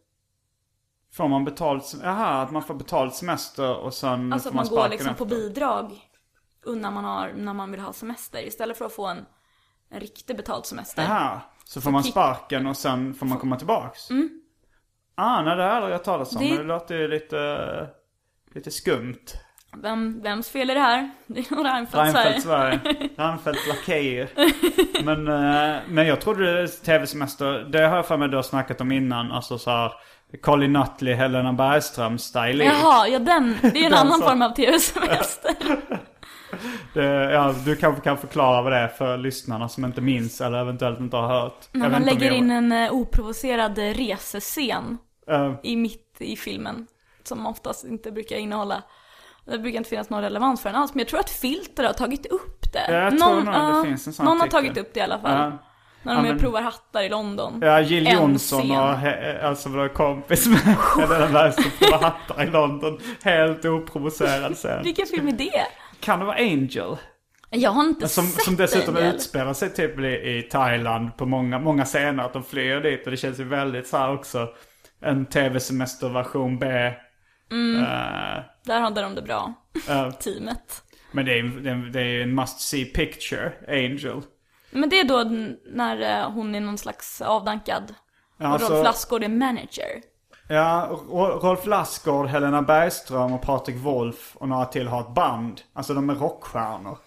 Får man betalt, jaha, att man får betalt semester och sen Alltså får att man går liksom på efter. bidrag när man, har, när man vill ha semester istället för att få en, en riktig betald semester. Jaha, så får man kick- sparken och sen får man komma tillbaks? Mm. Ah, nej det har jag aldrig hört talas om. Det- Men det låter ju lite, lite skumt. Vem, vems fel är det här? Det är nog Reinfeldt Sverige. Sverige. Reinfeldt lakejer. Men, eh, men jag trodde tv-semester, det har jag för mig du har snackat om innan. Alltså så här, Colin Nutley, Helena Bergström style Jaha, ja den, det är en annan som- form av tv-semester. det, ja, Du kanske kan förklara vad det är för lyssnarna som inte minns eller eventuellt inte har hört. När man lägger in en eh, oprovocerad resescen Eh, i mitt i filmen. Som oftast inte brukar innehålla, det brukar inte finnas någon relevans för den alls. Men jag tror att Filter har tagit upp det. Ja, jag tror nog det ja, finns en sån Någon har artikel. tagit upp det i alla fall. Ja. När Ja, de är men- provar hattar i London. Ja, Jill En Johnson scen. och he- alltså var kompis med Helena Bergström på hattar i London. Helt oprovocerad sen. Vilken film är det? Kan det vara Angel? Jag har inte Som, sett som dessutom Angel. utspelar sig typ i, i Thailand på många, många scener. Att de flyr dit och det känns ju väldigt så här också. En tv-semesterversion B. Mm. Eh, Där hade de det bra. eh, Teamet. men det är, är- det är en must see picture, Angel. Men det är då när eh, hon är någon slags avdankad. Och Alltså- Rolf Lassgård är manager. Ja, Ro- Rolf Lassgård, Helena Bergström och Patrik Wolf och några till har ett band. Alltså de är rockstjärnor.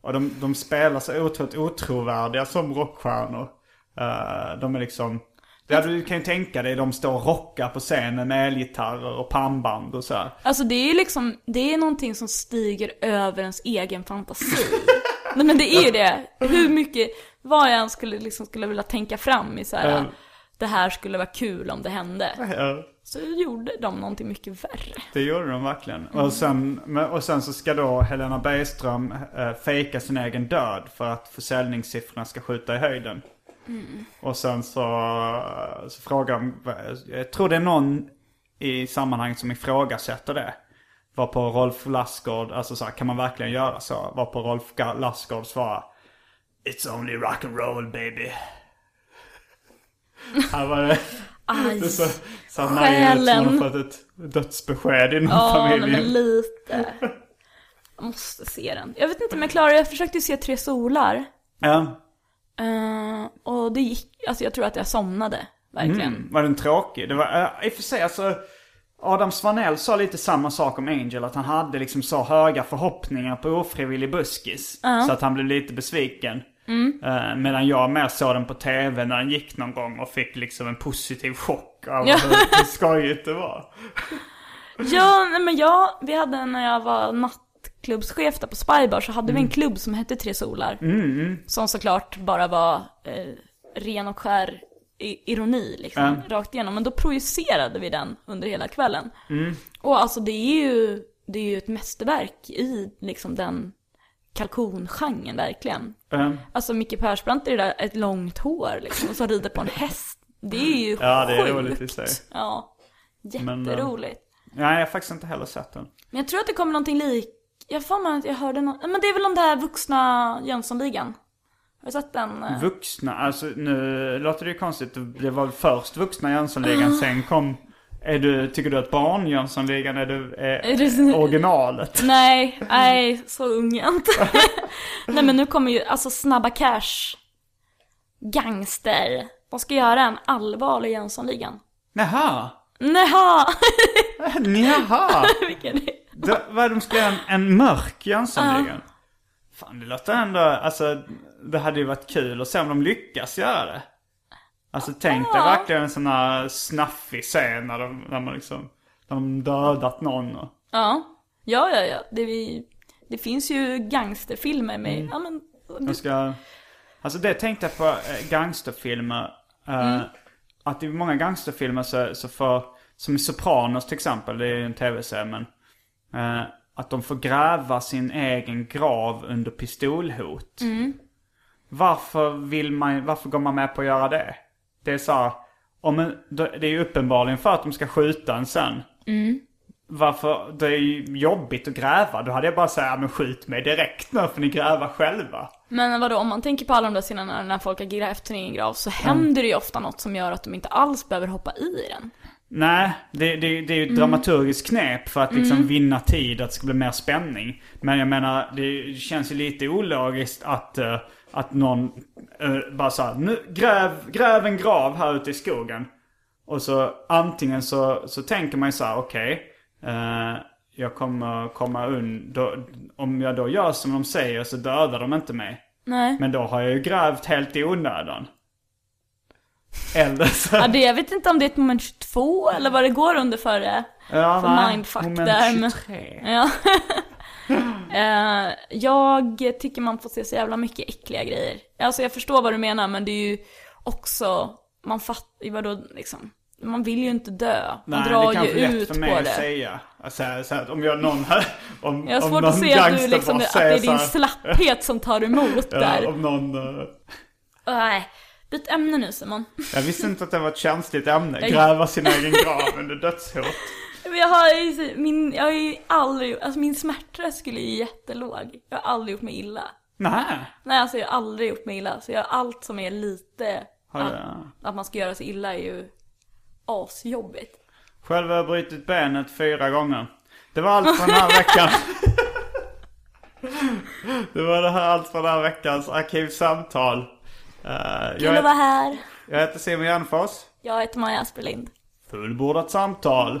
Och de, de spelar så otroligt otrovärdiga som rockstjärnor. Eh, de är liksom... Ja, du kan ju tänka dig, de står och rockar på scenen med elgitarrer och pannband och så här. Alltså det är ju liksom, det är någonting som stiger över ens egen fantasi. Nej men det är ju det. Hur mycket, vad jag än skulle liksom skulle vilja tänka fram i så här. Mm. Det här skulle vara kul om det hände. Ja, Så gjorde de någonting mycket värre. det gjorde de verkligen. Och, sen, och sen så ska då Helena Bergström eh, fejka sin egen död för att försäljningssiffrorna ska skjuta i höjden. Och sen så, så frågar de, jag tror det är någon i sammanhanget som ifrågasätter det. Var på Rolf Lassgård, alltså så här, kan man verkligen göra så? Var på Rolf Lassgård svara It's only rock and roll baby. Han var det. Aj. Det så, så som Själen. har fått ett dödsbesked inom Ja, nej, familjen. men lite. Jag måste se den. Jag vet inte om jag klarar. Jag försökte ju se Tre Solar. Ja. Eh, och det gick, alltså jag tror att jag somnade. Verkligen. Mm, var den tråkig? Det var, uh, i och för sig alltså, Adam Svanell sa lite samma sak om Angel, att han hade liksom så höga förhoppningar på ofrivillig buskis. Så att han blev lite besviken. Eh, medan jag mer såg den på tv när den gick någon gång och fick liksom en positiv chock av Ja. hur, hur skojigt det var. Ja, nej men jag, vi hade när jag var nattklubbschef där på Spybar så hade vi en Mm. klubb som hette Tre Solar. Som såklart bara var eh, ren och skär ironi liksom, Mm. rakt igenom. Men då projicerade vi den under hela kvällen. Mm. Och alltså det är ju, det är ju ett mästerverk i liksom den kalkongenren verkligen. Eh, Alltså Micke Persbrandt är det där ett långt hår liksom, och så rider på en häst. Det är ju Ja, det är roligt i sig. Ja, Men, eh, jätteroligt. nej, jag har faktiskt inte heller sett den. Men jag tror att det kommer någonting lik... Jag får mig att jag hörde något... Men det är väl om det här vuxna Jönssonligan? Har du sett den? Vuxna, alltså nu låter det ju konstigt. Det var först vuxna Jönssonligan, sen kom... Är du, tycker du att barn Jönssonligan är, du, är, Är det- originalet? Nej, nej, så ung jag inte. nej men nu kommer ju, alltså Snabba Cash, Gangster. De ska göra en allvarlig Jönssonligan. Jaha! Jaha! Vilken är Det, vad de ska göra en, en mörk Jönssonligan? Fan det låter ändå, alltså det hade ju varit kul att se om de lyckas göra det. Alltså tänk dig verkligen en sån här snaffig scen när de, när man liksom, när de dödat någon och... Ja, ja, ja, ja. Det, vi, det finns ju gangsterfilmer med, Mm. ja men... De ska, alltså det tänkte jag på eh, gangsterfilmer. eh, Att i många gangsterfilmer så, så får, som i Sopranos till exempel, det är ju en tv-serie men. Eh, att de får gräva sin egen grav under pistolhot. Varför vill man, varför går man med på att göra det? Det är så här, om en, det är ju uppenbarligen för att de ska skjuta en sen. Varför? Det är ju jobbigt att gräva. Då hade jag bara sagt, ja men skjut mig direkt nu för ni gräva själva. Men vadå, om man tänker på alla de där scenerna när folk har grävt ner i en grav så händer det ju ofta något som gör att de inte alls behöver hoppa i den. Nej, det, det, det är ju ett dramaturgiskt knep för att liksom vinna tid, att det ska bli mer spänning. Men jag menar, det känns ju lite ologiskt att, eh, att någon uh, bara såhär, nu gräv, gräv en grav här ute i skogen. Och så antingen så, så tänker man ju såhär, okej, eh, jag kommer komma un... Om jag då gör som de säger så dödar de inte mig. Nej. Men då har jag ju grävt helt i onödan. Eller så... Ja, det, jag vet inte om det är ett moment 22 eller vad det går under för det. Ja, För nej, mindfuck moment där, men- 23. Ja. Eh, jag tycker man får se så jävla mycket äckliga grejer. Alltså jag förstår vad du menar men det är ju också, man fattar vadå liksom. Man vill ju inte dö. Man Nej, drar det är ju kanske lätt ut för på mig att det. säga. Alltså, så att om jag någon här, om, Jag har svårt någon att se att, du liksom, att det är din här- slapphet som tar emot där. Ja, om någon... eh, Nej, byt ämne nu Simon. Jag visste inte att det var ett känsligt ämne. Gräva sin egen grav under dödshot. Men Jag har ju, min, jag har ju aldrig, alltså min smärttröskel är ju jättelåg. Jag har aldrig gjort mig illa. Nej. Nej alltså jag har aldrig gjort mig illa. Så jag, allt som är lite, att, att man ska göra sig illa är ju asjobbigt. Själv har jag brutit benet fyra gånger. Det var allt för den här veckan. det var det här allt för den här veckans arkivsamtal. Uh, Kul jag, att vara här. jag heter Simon Gärdenfors. Jag heter Maja Asperlind. Fullbordat samtal.